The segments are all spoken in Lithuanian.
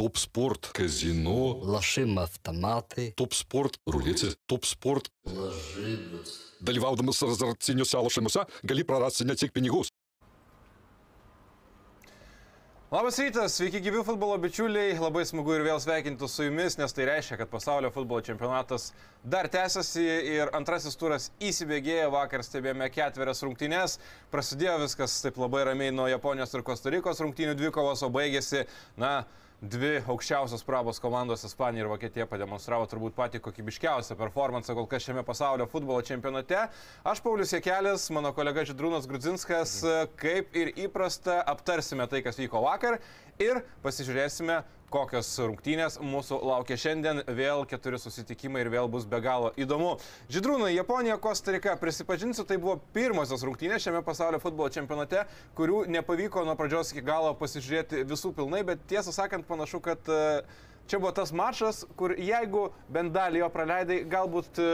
Топ спорт, казино, Лошим автоматы. топ спорт, рулети, топ sport. Lažybos. Dalyvaudamas azartiniuose lošimuose gali prarasti ne tik pinigus. Labas rytas, sveiki gyvi futbolo bičiuliai, labai smagu ir vėl sveikinti su jumis, nes tai reiškia, kad pasaulio futbolo čempionatas dar tęsiasi ir antrasis turas įsibėgėjo, vakar stebėjome ketverias rungtynes, prasidėjo viskas taip labai ramiai nuo Japonijos ir Kostarikos rungtynių dvikovos, o baigėsi, na, Dvi aukščiausios prabos komandos Ispanija ir Vokietija pademonstravo turbūt patį kokybiškiausią performansą kol kas šiame pasaulio futbolo čempionate. Aš Paulius Jekelis, mano kolega Židrūnas Grudzinskas, kaip ir įprasta, aptarsime tai, kas vyko vakar ir pasižiūrėsime, kokios rungtynės mūsų laukia šiandien. Vėl keturi susitikimai ir vėl bus be galo įdomu. Židrūnai, Japonija, Kostarika, prisipažinsiu, tai buvo pirmosios rungtynės šiame pasaulio futbolo čempionate, kurių nepavyko nuo pradžios iki galo pasižiūrėti visų pilnai, bet tiesą sakant, panašu, kad e, Čia buvo tas mačas, kur jeigu bent dalį jo praleidai, galbūt e,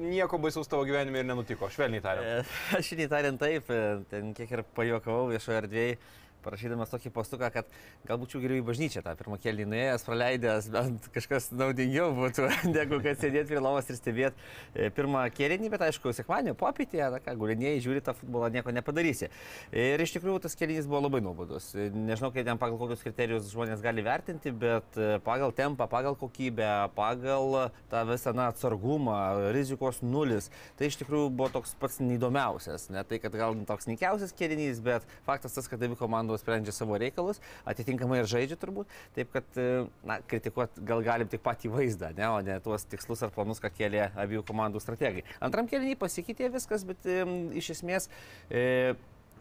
nieko baisaus tavo gyvenime ir nenutiko, švelniai tariant. Aš šį tariant taip, e, ten kiek ir pajokavau viešoje erdvėje, parašydamas tokį postuką, kad galbūt čia geriau į bažnyčią tą pirmą kelį nuėjęs, praleidęs, bent kažkas naudingiau būtų, negu kad sėdėti prie lovos ir stebėti pirmą kelį, bet aišku, sekmanio popietėje, na ką, gulinėjai, žiūri tą futbolą, nieko nepadarysi. Ir iš tikrųjų tas kelinys buvo labai nuobodus. Nežinau, kaip ten pagal kokius kriterijus žmonės gali vertinti, bet pagal tempą, pagal kokybę, pagal tą visą na, atsargumą, rizikos nulis, tai iš tikrųjų buvo toks pats neįdomiausias. Ne tai, kad gal toks nikiausias kelinys, bet faktas tas, kad abi komandos sprendžia savo reikalus, atitinkamai ir žaidžia turbūt. Taip, kad, na, kritikuoti gal galim tik patį vaizdą, ne, o ne tuos tikslus ar planus, ką kėlė abiejų komandų strategai. Antram kelinį pasikeitė viskas, bet e, iš esmės e,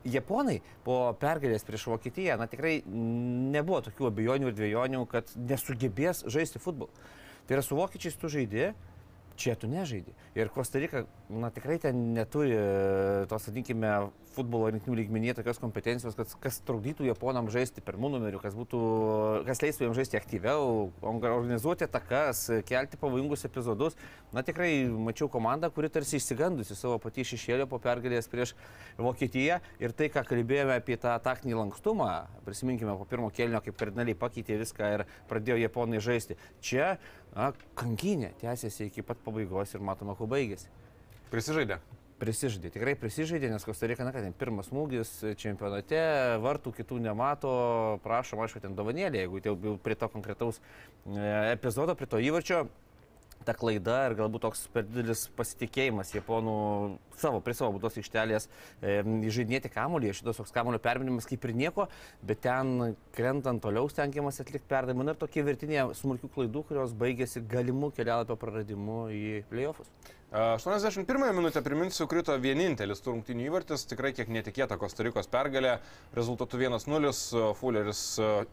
Japonai po pergalės prieš Vokietiją, na tikrai nebuvo tokių abejonių ir dviejonių, kad nesugebės žaisti futbolą. Tai yra su vokiečiais tu žaidži, čia tu nežaidži. Ir Kostarika, na tikrai ten neturi tos, vadinkime, futbolo rinktinių lygmenyje tokios kompetencijos, kad kas trukdytų Japonam žaisti pirmų numerių, kas, būtų, kas leistų jiems žaisti aktyviau, organizuoti atakas, kelti pavojingus epizodus. Na tikrai mačiau komandą, kuri tarsi išsigandusi savo patį šešėlio po pergalės prieš Vokietiją ir tai, ką kalbėjome apie tą taktinį lankstumą, prisiminkime po pirmo kelnio, kaip kardinaliai pakeitė viską ir pradėjo Japonai žaisti. Čia na, kankinė tęsiasi iki pat pabaigos ir matome, kuo baigėsi. Prisižaidė. Prisižaidė, tikrai prisižaidė, nes Kostarika, na, kad ten pirmas smūgis čempionate, vartų kitų nemato, prašom, aišku, ten dovanėlė, jeigu jau prie to konkretaus e, epizodo, prie to įvarčio, ta klaida ir galbūt toks per didelis pasitikėjimas japonų savo, prie savo būdos aikštelės e, žaidinėti kamuolį, šitas toks kamuolio perminimas kaip ir nieko, bet ten krentant toliau stengiamas atlikti perdavimą ir tokie vertinė smulkių klaidų, kurios baigėsi galimų kelialapio praradimu į playoffus. 81 minutę, priminsiu, krito vienintelis turrungtinių įvartis, tikrai kiek netikėta Kostarikos pergalė, rezultatu 1-0, Fulleris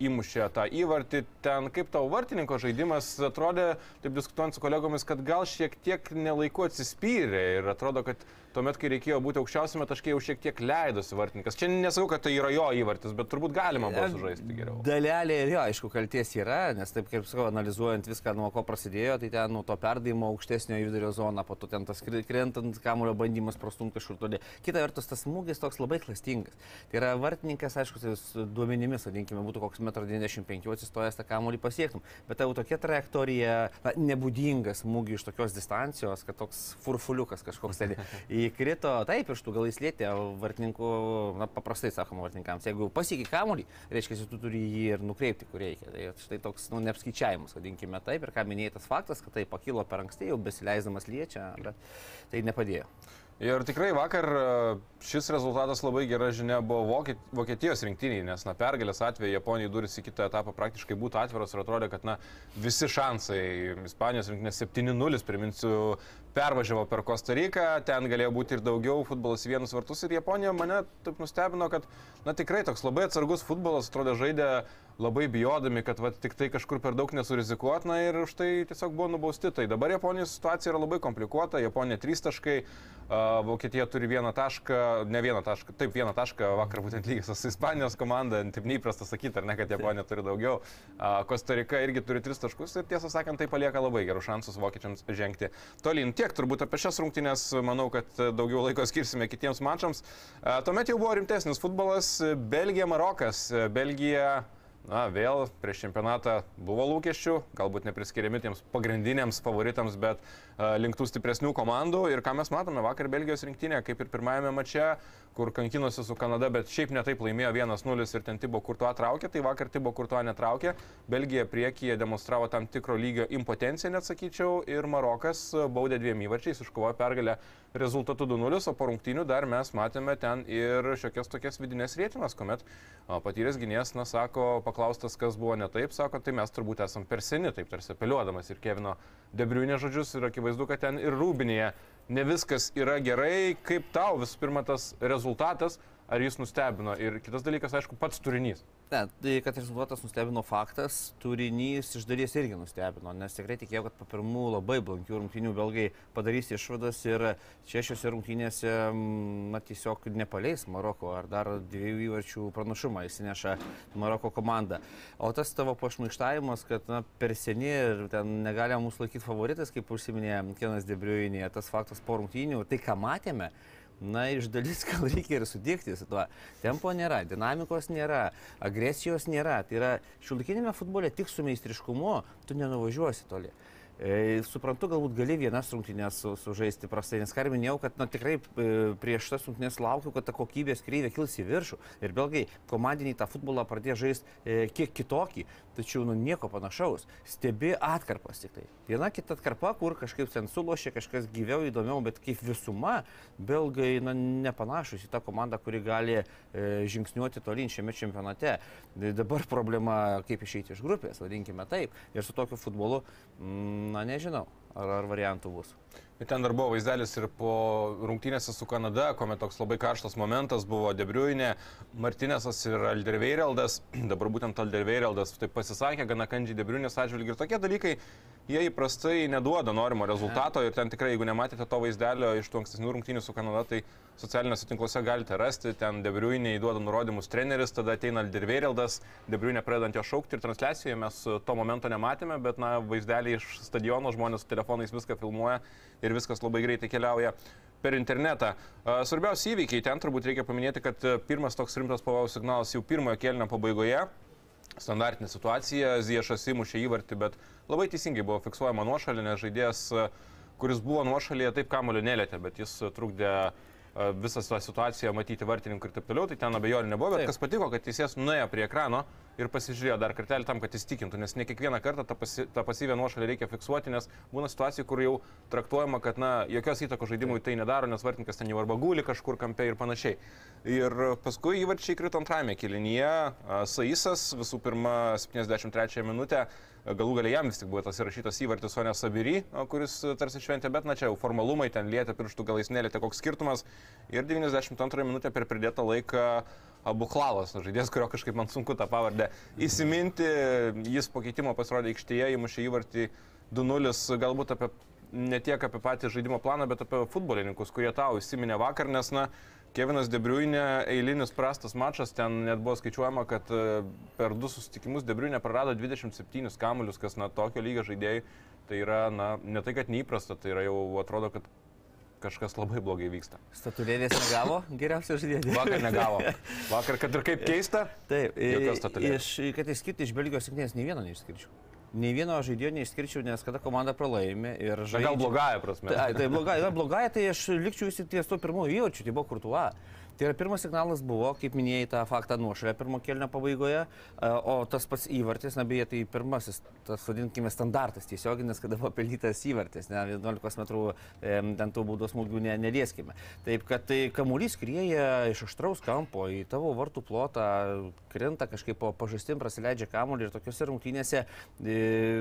įmušė tą įvartį, ten kaip tavo vartininko žaidimas? Atrodė, taip diskutuojant su kolegomis, kad gal šiek tiek nelaiku atsispyrė ir atrodo, kad tuomet, kai reikėjo būti aukščiausiame taške, jau šiek tiek leidosi vartininkas. Čia nesakau, kad tai yra jo įvartis, bet turbūt galima buvo sužaisti geriau. Dalelė ir jo, aišku, kalties yra, nes taip kaip sakau, analizuojant viską, nuo ko prasidėjo, tai ten nuo to perdavimo aukštesnio į vidurio zoną, po to ten tas krentant kamulio bandymas prastumti kažkur toli. Kita vertus, tas smūgis toks labai klastingas. Tai yra vartininkas, aišku, tai duomenimis, vadinkime, būtų koks 1,95 m atsistojęs tą kamulį pasiektum, bet tau tokia trajektorija, na, nebūdinga smūgiui iš tokios distancijos, kad toks furfuliukas kažkoks ten įkrito, taip, iš tų gal įslėtė, vartininkų, na, paprastai sakoma vartininkams, jeigu pasiekia kamulį, reiškia, tu turi jį ir nukreipti, kur reikia. Tai štai toks, nu, neapskaičiavimas, vadinkime taip, ir ką minėtas faktas, kad tai pakilo per anksti, jau besileisdamas liečia, bet tai nepadėjo. Ir tikrai vakar e, šis rezultatas labai gera žinia buvo Vokietijos rinktiniai, nes na, pergalės atveju Japonijai duris į kitą etapą praktiškai būtų atviros ir atrodė, kad na, visi šansai. Ispanijos rinktinės 7-0, priminsiu, pervažiavo per Kostariką, ten galėjo būti ir daugiau futbolas vienus vartus ir Japonija mane taip nustebino, kad na, tikrai toks labai atsargus futbolas, atrodo, žaidė labai bijodami, kad va, tik tai kažkur per daug nesurizikuotina ir už tai tiesiog buvo nubausti. Tai dabar Japonijos situacija yra labai komplikuota, Japonija 3 taškai, Vokietija turi vieną tašką, ne vieną tašką, taip vieną tašką, vakar būtent lygiai su Ispanijos komanda, taip neįprasta sakyti, ar ne, kad Japonija turi daugiau. Kostarika irgi turi 3 taškus ir tiesą sakant, tai palieka labai gerus šansus vokiečiams žengti tolyn. Tiek turbūt apie šias rungtynės, manau, kad daugiau laiko skirsime kitiems mačams. Tuomet jau buvo rimtesnis futbolas, Belgija, Marokas. Belgija Na, vėl prieš čempionatą buvo lūkesčių, galbūt nepriskiriami tiems pagrindiniams favoritams, bet uh, linktų stipresnių komandų. Ir ką mes matome vakar Belgijos rinktinė, kaip ir pirmajame mače, kur kankinosi su Kanada, bet šiaip netaip laimėjo 1-0 ir ten Tibo Kurtuo traukė, tai vakar Tibo Kurtuo netraukė. Belgija priekyje demonstravo tam tikro lygio impotenciją, net sakyčiau, ir Marokas baudė dviem įvarčiais, iškovojo pergalę rezultatu 2-0, o po rungtynių dar mes matėme ten ir šiokias tokias vidinės rėtinas, kuomet patyręs gynėjas, na, sako, paklaustas, kas buvo ne taip, sako, tai mes turbūt esam per seni, taip tarsi apeliuodamas ir Kevino Debriunė žodžius ir akivaizdu, kad ten ir Rūbinėje ne viskas yra gerai, kaip tau visų pirma tas rezultatas, ar jis nustebino? Ir kitas dalykas, aišku, pats turinys. Ne, tai kad rezultatas nustebino faktas, turinys iš dalies irgi nustebino, nes tikrai tikėjau, kad po pirmų labai blankių rungtynių belgai padarys išvadas ir čia šiose rungtynėse, na, tiesiog nepaleis Maroko ar dar dviejų įvarčių pranašumą įsineša Maroko komanda. O tas tavo pašmaištavimas, kad na, per seni ir ten negalima mūsų laikyti favoritais, kaip užsiminė Kenas Debriuinė, tas faktas po rungtynių, tai ką matėme, Na, iš dalis gal reikia ir sudėkti su tuo. Tempo nėra, dinamikos nėra, agresijos nėra. Tai yra šiuolaikinėme futbole tik su meistriškumu tu nenuvažiuosi toli. E, suprantu, galbūt gali vienas rungtynės su, sužaisti prastai, nes ką minėjau, kad na, tikrai e, prieš tas rungtynės laukiu, kad ta kokybės kreivė kils į viršų. Ir belgai komandiniai tą futbolą pradėjo žaisti e, kiek kitokį, tačiau nu, nieko panašaus. Stebi atkarpas tik tai. Viena kita atkarpa, kur kažkaip ten sulošė, kažkas gyviau, įdomiau, bet kaip visuma, belgai na, nepanašus į tą komandą, kuri gali e, žingsniuoti tolyn šiame čempionate. Dabar problema, kaip išeiti iš grupės, vadinkime taip. Ir su tokiu futbolu mm, Na, nežinau, ar, ar variantų bus. Ir ten dar buvo vaizdelis ir po rungtynėse su Kanada, kuomet toks labai karštas momentas buvo Debriuinė, Martinėsas ir Alderveireldas. Dabar būtent Alderveireldas taip pasisakė, gana kandžiai Debriuinės atžvilgių. Ir tokie dalykai, jie įprastai neduoda norimo rezultato. Ir ten tikrai, jeigu nematėte to vaizdelio iš tų ankstesnių rungtynių su Kanada, tai socialiniuose tinkluose galite rasti, ten Debriuinė įduoda nurodymus treneris, tada ateina Alderveireldas, Debriuinė pradedant jo šaukti ir transliacijoje mes to momento nematėme, bet na, vaizdelį iš stadiono žmonės su telefonais viską filmuoja ir viskas labai greitai keliauja per internetą. Svarbiausi įvykiai, ten turbūt reikia paminėti, kad pirmas toks rimtas pavojaus signalas jau pirmojo kelnio pabaigoje. Standartinė situacija, Ziešas įmušė įvartį, bet labai teisingai buvo fiksuojama nuošalė, nes žaidėjas, kuris buvo nuošalėje, taip kamulio nelėtė, bet jis trukdė uh, visą tą situaciją matyti vartininkų ir taip toliau, tai ten abejonių nebuvo, bet taip. kas patiko, kad teisėjas nuėjo prie ekrano ir pasižiūrėjo dar kartelį tam, kad įstikintų, nes ne kiekvieną kartą tą, pasi, tą pasyvę nuošalį reikia fiksuoti, nes būna situacijų, kur jau traktuojama, kad na, jokios įtakos žaidimui tai nedaro, nes vartininkas ten jau arba guli kažkur kampe ir panašiai. Ir paskui įvarčiai krito antrajame kilinyje, Saisas visų pirma 73 minutę galų galia jam vis tik buvo tas įrašytas įvartis, o ne Sabiri, kuris tarsi šventė, bet na čia jau formalumai, ten lietė pirštų galais nelėtė koks skirtumas. Ir 92 minutę per pridėtą laiką Abu Klalas, žaidėjas, kurio kažkaip man sunku tą pavardę įsiminti, jis po keitimo pasirodė aikštėje, įmušė įvartį 2-0, galbūt apie ne tiek apie patį žaidimo planą, bet apie futbolininkus, kurie tau įsiminė vakar, nes, na, Kevinas Debriuinė, eilinis prastas mačas, ten net buvo skaičiuojama, kad e, per du susitikimus Debriuinė prarado 27 kamuolius, kas na tokio lygio žaidėjai, tai yra, na, ne tai, kad neįprasta, tai yra jau atrodo, kad kažkas labai blogai vyksta. Statulėlės negavo geriausio žaidėjo. Vakar negavo. Vakar, kad ir kaip keista. Taip, iš, kad išskirti iš Belgijos sėkmės, nei vieno neišskirčiau. Nei vieno žaidėjo neišskirčiau, nes kada komanda pralaimi ir žaidžia. Gal blogąją prasme. Tai, tai blogąją, tai aš likčiau įsities to pirmojo įvarčio, tai buvo kurtuo. Tai yra pirmas signalas buvo, kaip minėjai tą faktą nuošalę pirmo kelnio pabaigoje, o tas pats įvartis, na beje, tai pirmasis, tas vadinkime, standartas tiesioginis, kada buvo pelnytas įvartis, ne 11 metrų ten tų baudos smūgių ne, nelieskime. Taip, kad tai kamuolys krieja iš aštraus kampo į tavo vartų plotą, krenta kažkaip po pažastim, praleidžia kamuolį ir tokiuose rungtynėse e,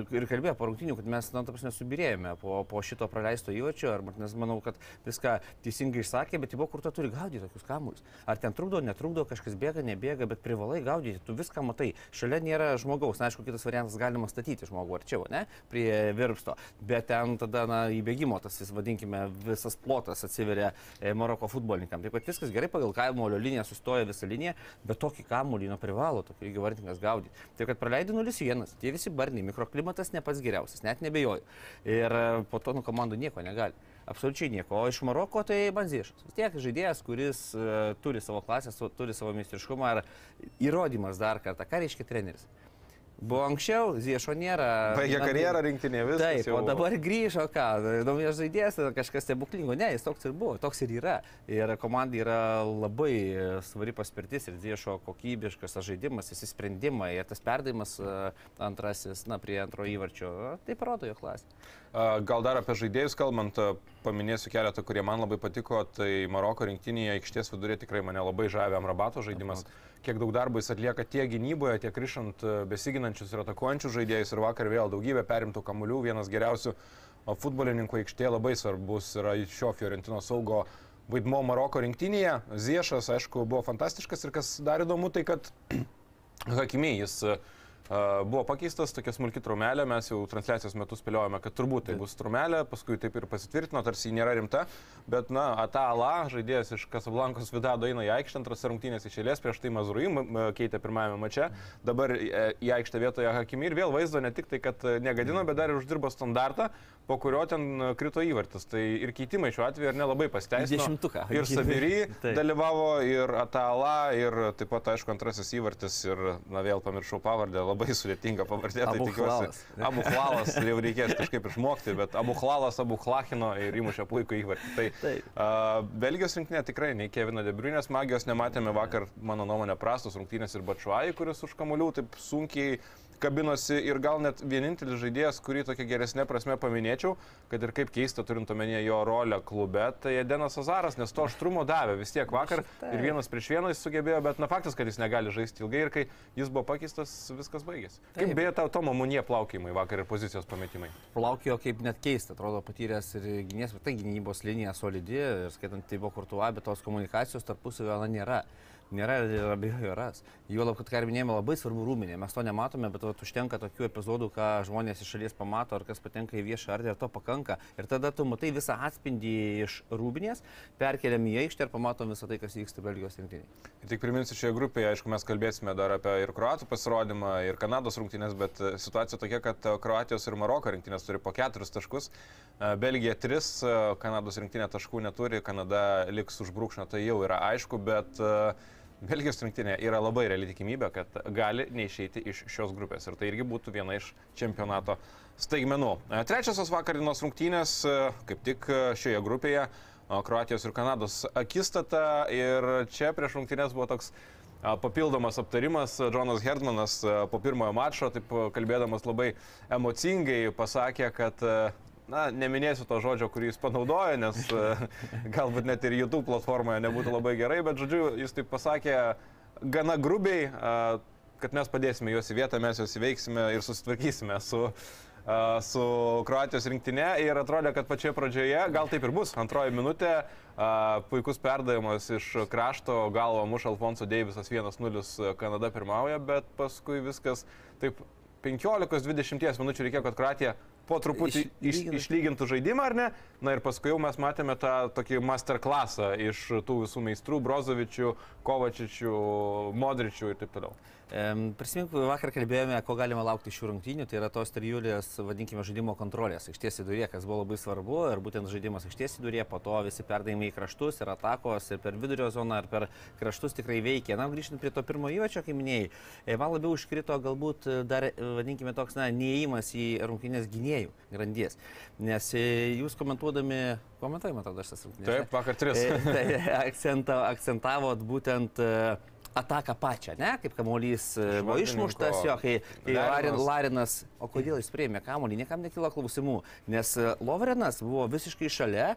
ir kalbėjo po rungtynių, kad mes, na, ta prasme, subirėjome po, po šito praleisto įvarčio, ar nes manau, kad viską teisingai išsakė, bet Tibo Kurta turi gaudyti tokius kamuolius kamuolius. Ar ten trukdo, netrukdo, kažkas bėga, nebėga, bet privalai gaudyti, tu viską matai. Šalia nėra žmogaus, na, aišku, kitas variantas galima statyti žmogų arčiau, ne, prie virpsto, bet ten tada, na, įbėgimo tas, vadinkime, visas plotas atsiveria e, Maroko futbolininkam. Taip pat viskas gerai pagal kamuolio liniją sustoja visą liniją, bet tokį kamuolį, nu, privalo tokį lygio vartininkas gaudyti. Taip kad praleidai 0-1, tie visi barniai, mikroklimatas ne pats geriausias, net nebejoju. Ir e, po to, nu, komandų nieko negali. Absoliučiai nieko. O iš Maroko tai Banzišas. Vis tiek žaidėjas, kuris uh, turi savo klasę, turi savo meistriškumą ir įrodymas dar kartą, ką reiškia treneris. Buvo anksčiau, Ziešo nėra. Baigė karjerą rinktinėje viskas. Taip, jau... o dabar grįžo, ką, naujas žaidėjas, kažkas stebuklingo. Ne, jis toks ir buvo, toks ir yra. Ir komandai yra labai svari paspirtis ir Ziešo kokybiškas žaidimas, visi sprendimai ir tas perdavimas e, antrasis, na, prie antro įvarčio, tai parodo jo klasę. Gal dar apie žaidėjus kalbant, paminėsiu keletą, kurie man labai patiko. Tai Maroko rinktinėje aikštės vidurė tikrai mane labai žavė Amrabato žaidimas. Kiek daug darbo jis atlieka tiek gynyboje, tiek ryšant besiginančius ir atakuojančius žaidėjus. Ir vakar vėl daugybė perimtų kamuolių. Vienas geriausių futbolininkų aikštėje labai svarbus yra šio Fiorentino saugo vaidmo Maroko rinktinėje. Ziešas, aišku, buvo fantastiškas ir kas dar įdomu, tai kad Hakimiai jis uh, Buvo pakeistas tokia smulki trumelė, mes jau transliacijos metu spėliojame, kad turbūt tai bus trumelė, paskui taip ir pasitvirtino, tarsi ji nėra rimta, bet, na, Atala, žaidėjas iš Kasablankos Vidado eina į aikštę, antras rungtynės išėlės, prieš tai Mazurui keitė pirmajame mače, dabar e, į aikštę vietoje Hakimi ir vėl vaizdo ne tik tai, kad negadino, bet dar ir uždirbo standartą, po kurio ten krito įvartis. Tai ir keitimai šiuo atveju ir nelabai pasiteisino. Ir Saviry dalyvavo, ir Atala, ir taip pat, aišku, antrasis įvartis, ir, na, vėl pamiršau pavardę, labai labai sudėtinga pavardė, tai tikiuosi. Abu Hlalas, jau reikės kažkaip išmokti, bet Abu Hlalas, Abu Hlachino ir įmušė puikų įvartį. Tai uh, Belgijos rinktinė tikrai nei Kevino Debriunės magijos nematėme vakar, mano nuomonė, prastos rungtynės ir Bačuai, kuris už kamolių taip sunkiai kabinosi ir gal net vienintelis žaidėjas, kurį tokia geresnė prasme paminėčiau, kad ir kaip keista turint omenyje jo rolę klube, tai Denas Azaras, nes to aštrumo davė vis tiek vakar ir vienas prieš vieną jis sugebėjo, bet na faktas, kad jis negali žaisti ilgai ir kai jis buvo pakeistas, viskas baigėsi. Kaip beje tau Tomo Munie plaukimai vakar ir pozicijos pametimai? Plaukio kaip net keista, atrodo patyręs ir gynės, bet tai gynybos linija solidi ir skaitant tai buvo kurtuva, bet tos komunikacijos tarpusavio nėra nėra ir abejoju ras. Juolab, kad ką minėjome, labai svarbu rūminė. Mes to nematome, bet vat, užtenka tokių epizodų, ką žmonės iš šalies pamato, ar kas patenka į viešą erdvę, ir to pakanka. Ir tada tu matai visą atspindį iš rūminės, perkeliam į aikštę ir pamatom visą tai, kas vyksta Belgijos rinktinėje. Tik priminsiu, šioje grupėje, aišku, mes kalbėsime dar apie ir Kroatų pasirodymą, ir Kanados rungtynės, bet e, situacija tokia, kad e, Kroatijos ir Maroko rinktinės turi po keturis taškus. E, Belgija tris, Kanados rinktinė taškų neturi, Kanada liks už brūkšnio, tai jau yra aišku, bet uh, Belgijos rinktinė yra labai reali tikimybė, kad gali neišeiti iš šios grupės. Ir tai irgi būtų viena iš čempionato staigmenų. E, trečiosios vakarinos rungtynės, e, kaip tik e, šioje grupėje, Kroatijos ir Kanados akistata. Ir čia prieš rungtynės buvo toks papildomas aptarimas. Džonas Herdmanas po pirmojo mačo, taip kalbėdamas labai emocingai, pasakė, kad na, neminėsiu to žodžio, kurį jis panaudojo, nes e, galbūt net ir YouTube platformoje nebūtų labai gerai, bet žodžiu, jis taip pasakė gana grubiai, kad mes padėsime juos į vietą, mes juos įveiksime ir susitvarkysime su, su Kroatijos rinktinė ir atrodė, kad pačioje pradžioje, gal taip ir bus, antroji minutė, puikus perdavimas iš krašto, galvo muša Alfonso Deivisas 1-0, Kanada pirmauja, bet paskui viskas taip 15-20 minučių reikėjo, kad Kroatija po truputį iš, iš, išlygintų žaidimą, ar ne? Na ir paskui jau mes matėme tą tokį masterclassą iš tų visų meistrų - Brozovičių, Kovačičių, Modričių ir taip toliau. Prisimink, vakar kalbėjome, ko galima laukti šių rungtynių, tai yra tos trijulės, vadinkime, žaidimo kontrolės aikštės įdurė, kas buvo labai svarbu, ir būtent žaidimas aikštės įdurė, po to visi perdavimai į kraštus ir atakos, ir per vidurio zoną, ir per kraštus tikrai veikia. Na, grįžtant prie to pirmo įvačio, kaip minėjai, e, man labiau užkrito galbūt dar, e, vadinkime, toks, na, neįimas į rungtynės gynėjų grandies. Nes e, jūs komentuodami, komentuojate, man atrodo, šias rungtynės. Taip, vakar tris. Tai akcenta, akcentavot būtent ataką pačią, ne, kaip kamuolys e, buvo išmuštas, jo, kai, kai Larinas. Larinas, o kodėl jis prieimė kamuolį, niekam nekilo klausimų, nes e, Lovrenas buvo visiškai šalia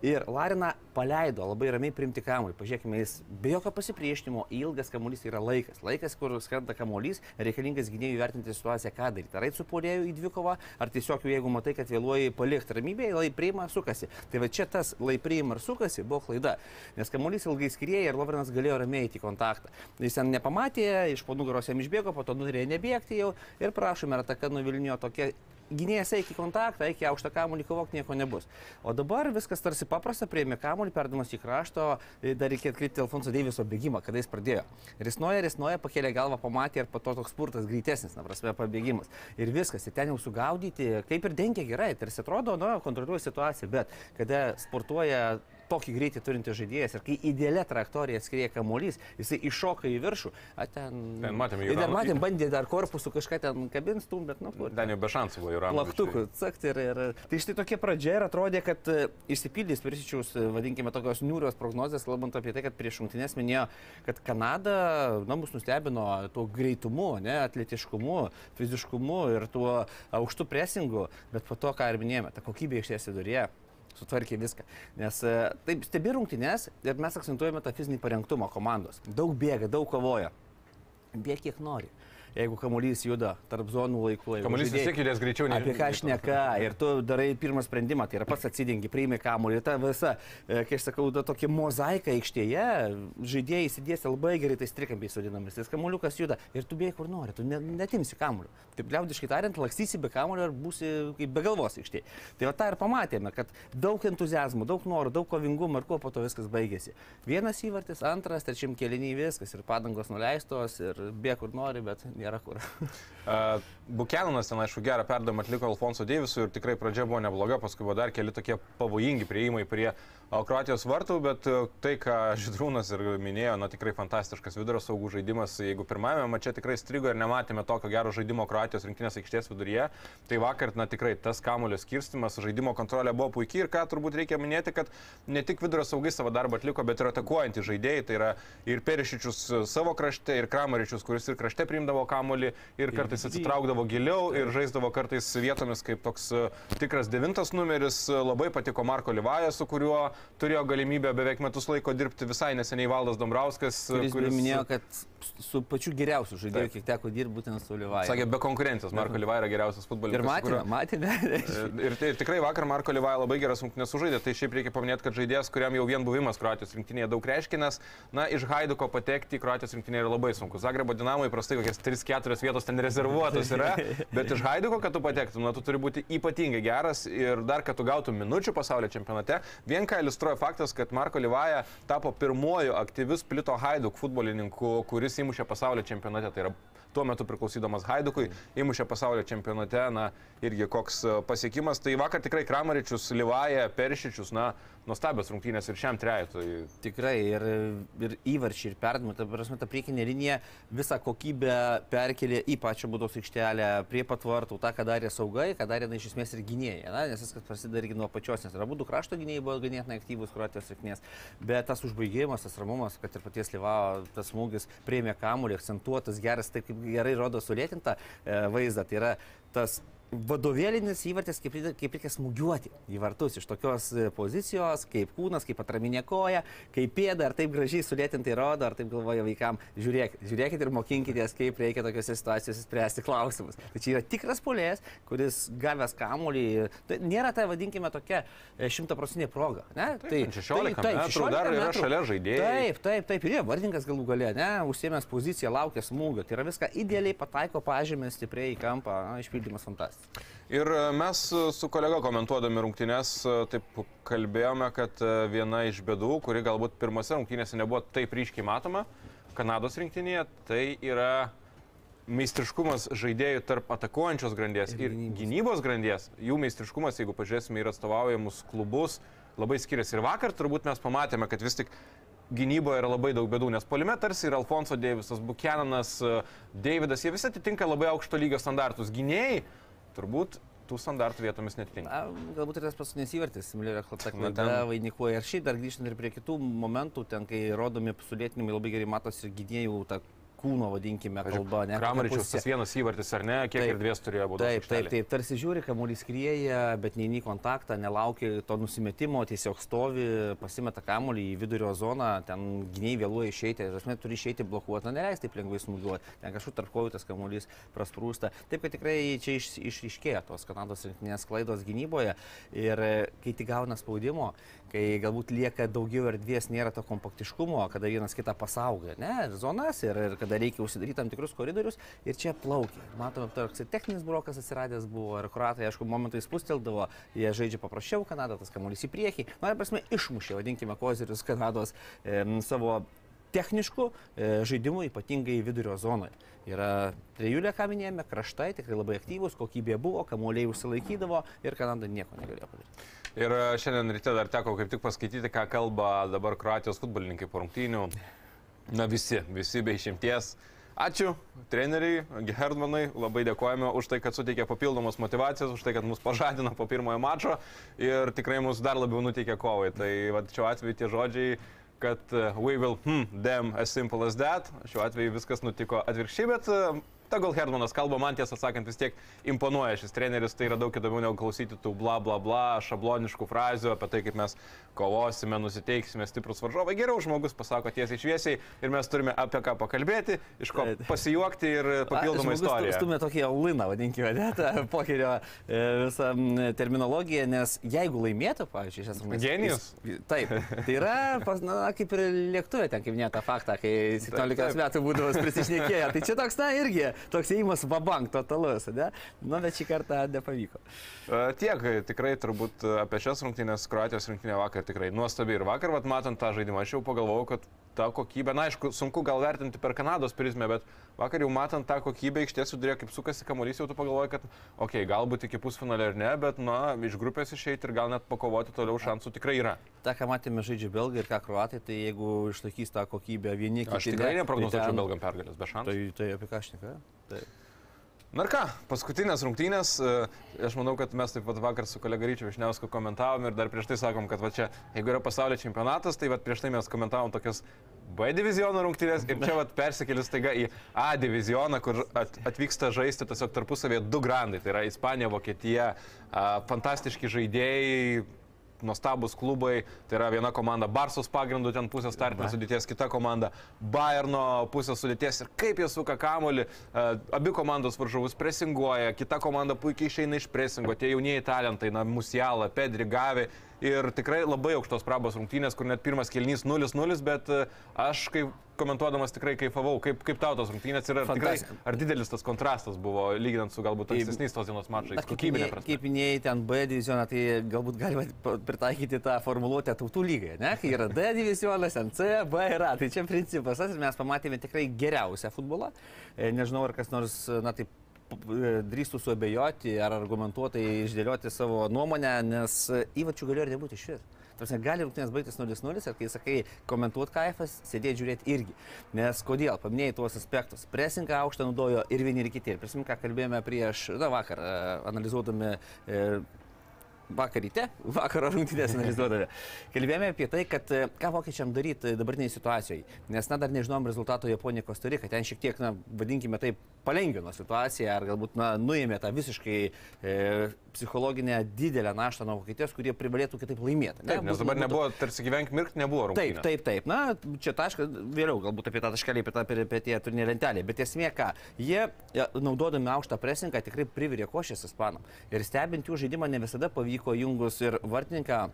Ir Larina paleido labai ramiai primti kamuolį. Pažiūrėkime, jis be jokio pasipriešinimo, ilgas kamuolys yra laikas. Laikas, kur skrenda kamuolys, reikalingas gynėjui vertinti situaciją, ką daryti. Ar eit su polėjų į dvikovą, ar tiesiog jeigu matai, kad vėluoji palikti ramybėje, lai priima ir sukasi. Tai va čia tas lai priima ir sukasi buvo klaida. Nes kamuolys ilgai skrieja ir Lovrinas galėjo ramiai įti kontaktą. Jis ten nepamatė, iš po nugaros jam išbėgo, po to nutarė nebėgti jau ir prašome, ar ataka nuvilnijo tokia gynėjas eik į kontaktą, eik į aukštą kamuolį, kovok nieko nebus. O dabar viskas tarsi paprasta, prieimė kamuolį, perdamas į krašto, dar reikia atkreipti Alfonso Deiviso bėgimą, kada jis pradėjo. Risnoja, risnoja, pakėlė galvą, pamatė ir po to toks spurtas greitesnis, na prasme, pabėgimas. Ir viskas, ir ten jau sugaudyti, kaip ir dengia gerai, tarsi atrodo, na, kontroliuoja situaciją, bet kada sportuoja tokį greitį turintis žaidėjas ir kai idealia trajektorija skrieja kamuolys, jisai iššoka į viršų, a ten... Ten matėm, ir dar matėm, bandė dar korpusų kažką ten kabins, tum, bet nu kur. Ten jau be šansų buvo ir Plaktukų, cakt ir, ir. Tai štai tokia pradžia ir atrodė, kad e, išsipildys Persičiaus, e, vadinkime, tokios niūrios prognozės, kalbant apie tai, kad prieš šimtinės minėjo, kad Kanada, na, mus nustebino tuo greitumu, ne, atletiškumu, fiziškumu ir tuo aukštu presingu, bet po to, ką ir minėjome, ta kokybė išties viduryje sutvarkė viską. Nes e, taip stebi rungtynes ir mes akcentuojame tą fizinį parengtumą komandos. Daug bėga, daug kovoja. Bėg kiek nori. Jeigu kamuolys juda tarp zonų laikų. Kamuolys vis tiek judės greičiau nei- Apie ką aš neka. Ir tu darai pirmą sprendimą, tai yra pats atsidengi, priimi kamuolį. Ta visa, e, kai aš sakau, ta tokia mozaika aikštėje, žaidėjai įsidės labai gerai tais trikampiais sudinamis. Tas kamuoliukas juda ir tu bėgi kur nori, tu ne, netimsi kamuolio. Taip liaudiškai tariant, lakstysi be kamuolio ir būsi kaip be galvos aikštėje. Tai va tą ir pamatėme, kad daug entuzijazmo, daug norų, daug kovingumo ir kuo po to viskas baigėsi. Vienas įvartis, antras, trečiam keliniai viskas ir padangos nuleistos ir bėg kur nori, bet nėra kur. Uh, Bukenanas ten, aišku, gerą perdavimą atliko Alfonso Deivisui ir tikrai pradžia buvo nebloga, paskui buvo dar keli tokie pavojingi prieimai prie Kroatijos vartų, bet a, tai, ką Židrūnas ir minėjo, na tikrai fantastiškas vidurio saugų žaidimas. Jeigu pirmajame mače tikrai strigo ir nematėme tokio gero žaidimo Kroatijos rinktinės aikštės viduryje, tai vakar, na tikrai tas kamulio skirstimas, žaidimo kontrolė buvo puikiai ir ką turbūt reikia minėti, kad ne tik vidurio saugai savo darbą atliko, bet ir atakuojantys žaidėjai, tai yra ir Perišičius savo krašte, ir Kramaričius, kuris ir krašte priimdavo kamulį, ir kartais atsitraukdavo giliau ir žaisdavo kartais vietomis kaip toks e, tikras devintas numeris. E, Labai patiko Marko Livaja, su kuriuo turėjo galimybę beveik metus laiko dirbti visai neseniai Valdas Dombrauskas, Kuris, kuris minėjo, kad su pačiu geriausiu žaidėju, kiek teko dirbti būtent su Liuvai. Sakė, be konkurencijos, Marko Livaja yra geriausias Ir futbolininkas. su matėme, matėme. Ir, ir tikrai vakar Marko Livaja labai geras rungtynės sužaidė, tai šiaip reikia paminėti, kad žaidėjas, kuriam jau vien buvimas Kroatijos rinktinėje daug reiškia, nes, na, iš Haiduko patekti į Kroatijos rinktinę yra labai sunku. Zagrebo dinamo įprastai kokias 3-4 vietos ten rezervuotos yra, bet iš Haiduko, kad tu patektum, na, tu turi būti ypatingai geras ir dar, kad tu gautum minučių pasaulio čempionate. Vien ką iliustruoja faktas, kad Marko Livaja tapo pirmoju aktyviu splito Haiduk futbolininku, kuris įmušė pasaulio čempionate. Tai yra tuo metu priklausydamas Haidukui, įmušė pasaulio čempionate, na, irgi koks e, pasiekimas. Tai vakar tikrai Kramaričius, Livaja, Peršičius, na, nuostabios rungtynės ir šiam trejetui. Tikrai ir, ir įvarčiai, ir perdavimai, ta prasme, ta priekinė linija visą kokybę perkelė į pačią būdos aikštelę, prie patvartų, tą, ką darė saugai, ką darė, na, iš esmės ir gynėjai, na, nes viskas prasideda irgi nuo pačios, nes abu du krašto gynėjai buvo ganėtinai aktyvūs Kroatijos sėkmės, bet tas užbaigimas, tas ramumas, kad ir paties Livao, tas smūgis prieimė kamuolį, akcentuotas, geras, taip kaip gerai rodo sulėtintą e, vaizdą, tai yra tas vadovėlinis įvartis, kaip, reikia- kaip reikia smūgiuoti į vartus iš tokios e, pozicijos, kaip kūnas, kaip atraminė koja, kaip pėda, ar taip gražiai sulėtintai rodo, ar taip galvoja vaikam, žiūrėk, žiūrėkit ir mokinkitės, kaip reikia tokiuose situacijose spręsti klausimus. Tai čia yra tikras polės, kuris gavęs kamuolį, tai nėra tai vadinkime tokia e, šimtaprocentinė proga. Ne? Taip, 16 metrų, dar yra šalia žaidėjai. Taip, taip, taip, ir jie vardininkas galų gale, ne, užsiemęs poziciją, laukia smūgio, tai yra viską idealiai pataiko pažymė stipriai į kampą, na, išpildymas fantastiškas. Ir e, mes e, su kolega komentuodami rungtynės e, taip kalbėjome, kad viena iš bėdų, kuri galbūt pirmose rungtynėse nebuvo taip ryškiai matoma Kanados rinktinėje, tai yra meistriškumas žaidėjų tarp atakuojančios grandies ir, gynybos. grandies. Jų meistriškumas, jeigu pažiūrėsime ir atstovaujamus klubus, labai skiriasi. Ir vakar turbūt mes pamatėme, kad vis tik gynyboje yra labai daug bėdų, nes polime tarsi ir Alfonso Deivisas, Bukenanas, Davidas, jie visi atitinka labai aukšto lygio standartus. Gynėjai turbūt tų standartų vietomis netitinka. Galbūt ir tas paskutinis įvartis, Millerio Na, klaida ten- vainikuoja. Ir šiaip dar grįžtant ir prie kitų momentų, ten kai rodomi sulėtinimai labai gerai matosi gynėjų ta kūno, vadinkime, kalba. ne, Kramaričius tas vienas įvartis ar ne, kiek Taip. ir dvies turėjo būti. Taip, taip, taip, tarsi žiūri, kamuolys skrieja, bet neįny kontaktą, nelaukia to nusimetimo, tiesiog stovi, pasimeta kamuolį į vidurio zoną, ten gyniai vėluoja išeiti, ir esmė turi išeiti blokuoti, na neleis taip lengvai smūgiuoti, ten kažkur tarp kojų tas kamuolys prasprūsta. Taip, kad tikrai čia iš, išryškėja tos Kanados rinktinės klaidos gynyboje ir kai tik gauna spaudimo, kai galbūt lieka daugiau erdvės, nėra to kompaktiškumo, kada vienas kitą pasaugo, ne, ir zonas, ir, ir kada reikia užsidaryti tam tikrus koridorius, ir čia plaukia. Matome, toks techninis brokas atsiradęs buvo, ir kuratai, aišku, momentais pusteldavo, jie žaidžia paprasčiau Kanadą, tas kamuolys į priekį, na, ir prasme, išmušė, vadinkime, kozirius Kanados e, savo techniškų e, žaidimų, ypatingai vidurio zonoje. Yra trejulė, ką minėjome, kraštai tikrai labai aktyvūs, kokybė buvo, kamuoliai užsilaikydavo ir Kanada nieko negalėjo padaryti. Ir e, šiandien ryte dar teko kaip tik paskaityti, ką kalba dabar Kroatijos futbolininkai po rungtynių. Na visi, visi be išimties. Ačiū treneriai, Gerdmanai, labai dėkojame už tai, kad suteikė papildomos motivacijos, už tai, kad mus pažadino po pirmojo mačo ir tikrai mus dar labiau nuteikė kovai. Tai va, šiuo atveju tie žodžiai kad uh, we will hmm, them as simple as that. Šiuo atveju viskas nutiko atvirkščiai, bet uh, Tegul Hermanas kalba, man tiesą sakant, vis tiek imponuoja šis treneris, tai yra daug įdomiau negu klausyti tų bla bla bla, šabloniškų frazių apie tai, kaip mes kovosime, nusiteiksime stiprus varžovai. Geriau žmogus pasako tiesiai šviesiai ir mes turime apie ką pakalbėti, iš ko pasijuokti ir papildomą istoriją. Stumė tokį auliną, vadinkime, ne, tą pokerio e, visą terminologiją, nes jeigu laimėtų, pavyzdžiui, šias rungtynes. Genijus. Taip, tai yra, pas, na, kaip ir lėktuvė, ten kaip minėta faktą, kai 17 metų būdavo prisišnekėję. Tai čia toks, na, irgi toks įimas vabank totalus, ne? Nu, bet šį kartą nepavyko. Tiek, tikrai turbūt apie šias rungtynės, Kroatijos rungtynė vakar tikrai nuostabi ir vakar, vat, matant tą žaidimą, aš jau pagalvojau, kad ta kokybė, na aišku, sunku gal vertinti per Kanados prizmę, bet vakar jau matant tą kokybę iš tiesų durė, kaip sukasi kamuolys, jau tu pagalvoji, kad, okei, okay, galbūt iki pusfinalio ar ne, bet, na, iš grupės išeiti ir gal net pakovoti toliau šansų tikrai yra. Ta, ką matėme žaidžia belgai ir ką kruatai, tai jeigu išlaikys tą kokybę vieni kiti. Aš tikrai neprognozuočiau tai ten... belgam pergalės, be šansų. Tai, tai apie ką aš nekalbu? Tai. Na ir ką, paskutinės rungtynės, aš manau, kad mes taip pat vakar su kolega Ryčiu Višniausku komentavom ir dar prieš tai sakom, kad va čia, jeigu yra pasaulio čempionatas, tai va prieš tai mes komentavom tokias B diviziono rungtynės ir čia vat persikėlis taiga į A divizioną, kur at, atvyksta žaisti tiesiog tarpusavėje du grandai, tai yra Ispanija, Vokietija, fantastiški žaidėjai, nuostabus klubai, tai yra viena komanda Barsos pagrindų ten pusės startinės sudėties, kita komanda Bayerno pusės sudėties. Ir kaip jie suka kamolį, abi komandos varžovus presinguoja, kita komanda puikiai išeina iš presingo, tie jaunieji talentai, na, Musiala, Pedri, Gavi ir tikrai labai aukštos prabos rungtynės, kur net pirmas kelnys 0-0, bet aš kaip komentuodamas tikrai kaifavau, kaip, kaip tau tos rungtynės ir ar, tikrai, ar didelis tas kontrastas buvo, lyginant su galbūt ankstesniais tos dienos mačais, kokybinė prasme. Kaip minėjai, ten B divizioną, tai galbūt galima pritaikyti tą formuluotę tautų lygai, ne? Kai yra D divizionas, ten C, B yra. Tai čia principas, ir mes pamatėme tikrai geriausią futbolą. E, nežinau, ar kas nors, na taip, e, drįstų suabejoti ar argumentuotai išdėlioti savo nuomonę, nes įvačių galėjo ir nebūti iš vis. Tarsi gali rungtynės baigtis 0-0 ir kai sakai komentuoti kaifas, sėdėti žiūrėti irgi. Nes kodėl? Paminėjai tuos aspektus. Presingą aukštą naudojo ir vieni ir kiti. Ir prisimink, ką kalbėjome prieš, na vakar, e, analizuodami e, vakar ryte, vakaro rungtynės analizuodami. Kalbėjome apie tai, kad e, ką vokiečiam daryti dabartiniai situacijai. Nes, na, dar nežinom rezultato Japonija Kostarika. Ten šiek tiek, na, vadinkime taip, palengvino situaciją ar galbūt, na, nuėmė tą visiškai e, psichologinę didelę naštą nuo Vokietijos, kurie privalėtų kitaip laimėti. Ne? Taip, nes dabar būtų... nebuvo, tarsi gyvenk mirkti, nebuvo rungtynės. Taip, taip, taip. Na, čia taškas, vėliau galbūt apie tą taškelį, apie tą peripetiją turnė lentelė. Bet esmė ką, jie naudodami aukštą presingą tikrai privirė košės ispanam. Ir stebint jų žaidimą ne visada pavyko jungus ir vartininką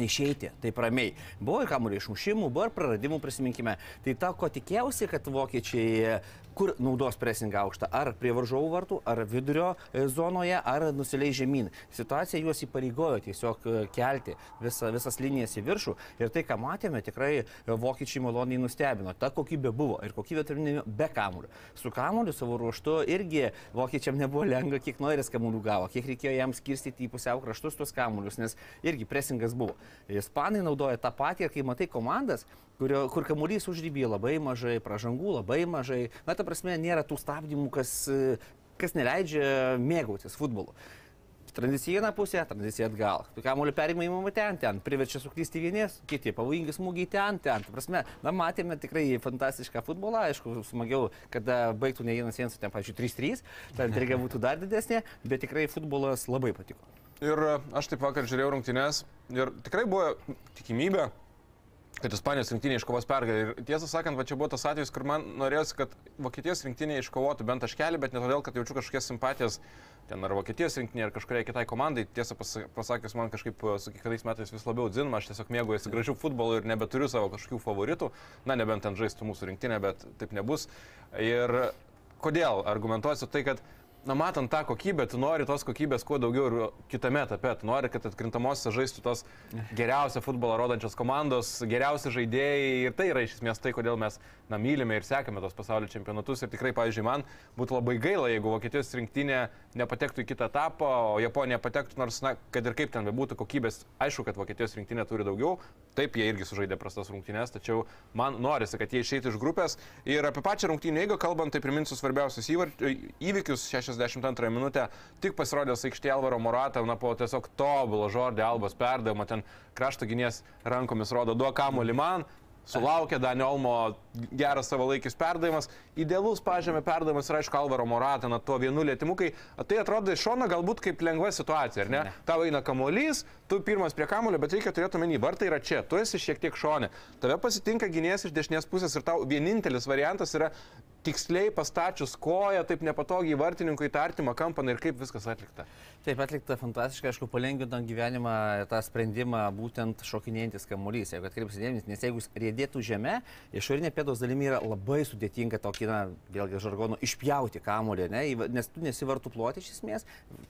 išeiti taip ramiai. Buvo ir kamuolio išmušimų, buvo ir praradimų, prisiminkime. Tai ta, ko tikėjausi, kad vokiečiai kur naudos presingą aukštą, ar prie varžovų vartų, ar vidurio e, zonoje, ar nusileis žemyn. Situacija juos įpareigojo tiesiog e, kelti visa, visas linijas į viršų ir tai, ką matėme, tikrai e, vokiečiai maloniai nustebino. Ta kokybė buvo ir kokybė turime be kamuolio. Su kamuoliu savo ruoštu irgi vokiečiam nebuvo lengva, kiek norės kamuolių gavo, kiek reikėjo jam skirstyti į pusiau kraštus tuos kamuolius, nes irgi presingas buvo. Ispanai naudoja tą patį ir kai matai komandas, kurio, kur kamuolys užrybė labai mažai, pražangų labai mažai, na ta prasme nėra tų stabdymų, kas, kas neleidžia mėgautis futbolu. Tranzicija viena pusė, tranzicija atgal. Kamuolio perimai įmama ten, ten, priverčia suklysti vienės, kiti pavojingi smūgiai ten, ten. Ta prasme, na, matėme tikrai fantastišką futbolą, aišku, smagiau, kada baigtų ne vienas vienas, ten, pavyzdžiui, 3-3, ta intriga būtų dar didesnė, bet tikrai futbolas labai patiko. Ir aš taip vakar žiūrėjau rungtynės ir tikrai buvo tikimybė, kad Ispanijos rinktinė iškovos pergalę. Ir tiesą sakant, va čia buvo tas atvejis, kur man norėjosi, kad Vokietijos rinktinė iškovotų bent taškelį, bet ne todėl, kad jaučiu kažkokias simpatijas ten ar Vokietijos rinktinė, ar kažkuriai kitai komandai. Tiesą pas- pasakius, man kažkaip e, su kiekvienais metais vis labiau dzinama, aš tiesiog mėgaujuosi gražių futbolų ir nebeturiu savo kažkokių favoritų. Na, nebent ten žaistų mūsų rinktinė, bet taip nebus. Ir kodėl? Argumentuosiu tai, kad Na, matant tą kokybę, tu nori tos kokybės kuo daugiau ir kitame etape. Tu nori, kad atkrintamosiose žaistų tos geriausią futbolą rodančios komandos, geriausi žaidėjai. Ir tai yra iš esmės tai, kodėl mes na, mylime ir sekame tos pasaulio čempionatus. Ir tikrai, pavyzdžiui, man būtų labai gaila, jeigu Vokietijos rinktinė nepatektų į kitą etapą, o Japonija patektų, nors, na, kad ir kaip ten bebūtų kokybės, aišku, kad Vokietijos rinktinė turi daugiau. Taip, jie irgi sužaidė prastas rungtynės, tačiau man norisi, kad jie išeitų iš grupės. Ir apie pačią rungtynę, jeigu kalbant, tai priminsiu svarbiausius įvykius 62 minutę. Tik pasirodęs aikštė Alvaro Morata, na, po tiesiog tobulo žodį Albos perdavimo, ten krašto gynės rankomis rodo, duok kamuolį man, Sulaukė Danio Olmo geras savalaikis perdavimas, idealus pažymė perdavimas ir aišku Alvaro Morata, na tuo vienu lėtimu, kai tai atrodo iš šono galbūt kaip lengva situacija, ar ne? ne. Tau eina kamuolys, tu pirmas prie kamuolio, bet reikia turėti omeny, vartai yra čia, tu esi šiek tiek šonė. Tave pasitinka gynėjas iš dešinės pusės ir tau vienintelis variantas yra tiksliai pastačius koją, taip nepatogiai vartininkui tą artimą kampą ir kaip viskas atlikta. Taip atlikta fantastiškai, aišku, palengvinant gyvenimą tą sprendimą būtent šokinėjantis kamuolys. Jeigu atkreipsi dėmesį, nes jeigu jis rėdėtų žemė, išorinė pėdos dalimi yra labai sudėtinga tokį, na, vėlgi žargonų, išpjauti kamuolį, ne, nes tu nesivartų ploti iš esmės,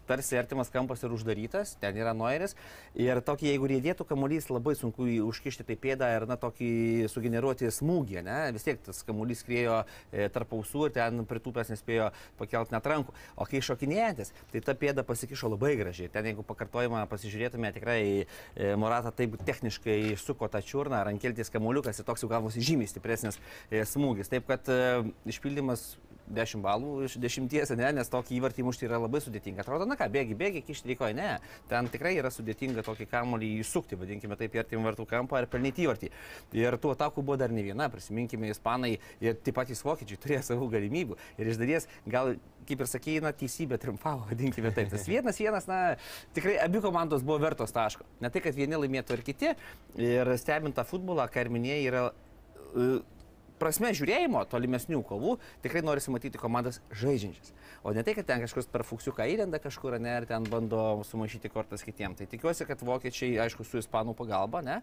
tarsi artimas kampas ir uždarytas, ten yra noiris. Ir tokį, jeigu rėdėtų kamuolys, labai sunku jį užkišti tai pėdą ir, na, tokį sugeneruoti smūgį, ne, vis tiek tas kamuolys skriejo e, tarp ausų ir ten pritūpęs nespėjo pakelti net rankų. O kai šokinėjantis, tai ta pėda pasikišo labai gražiai. Ten, jeigu pakartojimą pasižiūrėtume, tikrai e, Morata taip techniškai suko tą čiurną, rankeltis kamuoliukas ir toks jau gavosi žymiai stipresnis e, smūgis. Taip kad e, išpildymas 10 balų iš 10, ne, nes tokį įvartį mušti yra labai sudėtinga. Atrodo, na ką, bėgi, bėgi, kišti reikoja, ne. Ten tikrai yra sudėtinga tokį kamuolį įsukti, vadinkime taip, į artimą vartų kampą ar pelnyti įvartį. Ir tų atakų buvo dar ne viena, prisiminkime, ispanai ir taip patys vokiečiai turėjo savų galimybių. Ir iš dalies, gal, kaip ir sakėjai, na, teisybė triumfavo, vadinkime taip. Tas vienas, vienas, na, tikrai abi komandos buvo vertos taško. Ne tai, kad vieni laimėtų ir kiti. Ir stebint tą futbolą, ką ir minėjai, yra prasme žiūrėjimo tolimesnių kovų tikrai norisi matyti komandas žaidžiančias. O ne tai, kad ten kažkas per fuksiuką įlenda kažkur, ne, ir ten bando sumaišyti kortas kitiems. Tai tikiuosi, kad vokiečiai, aišku, su ispanų pagalba, ne,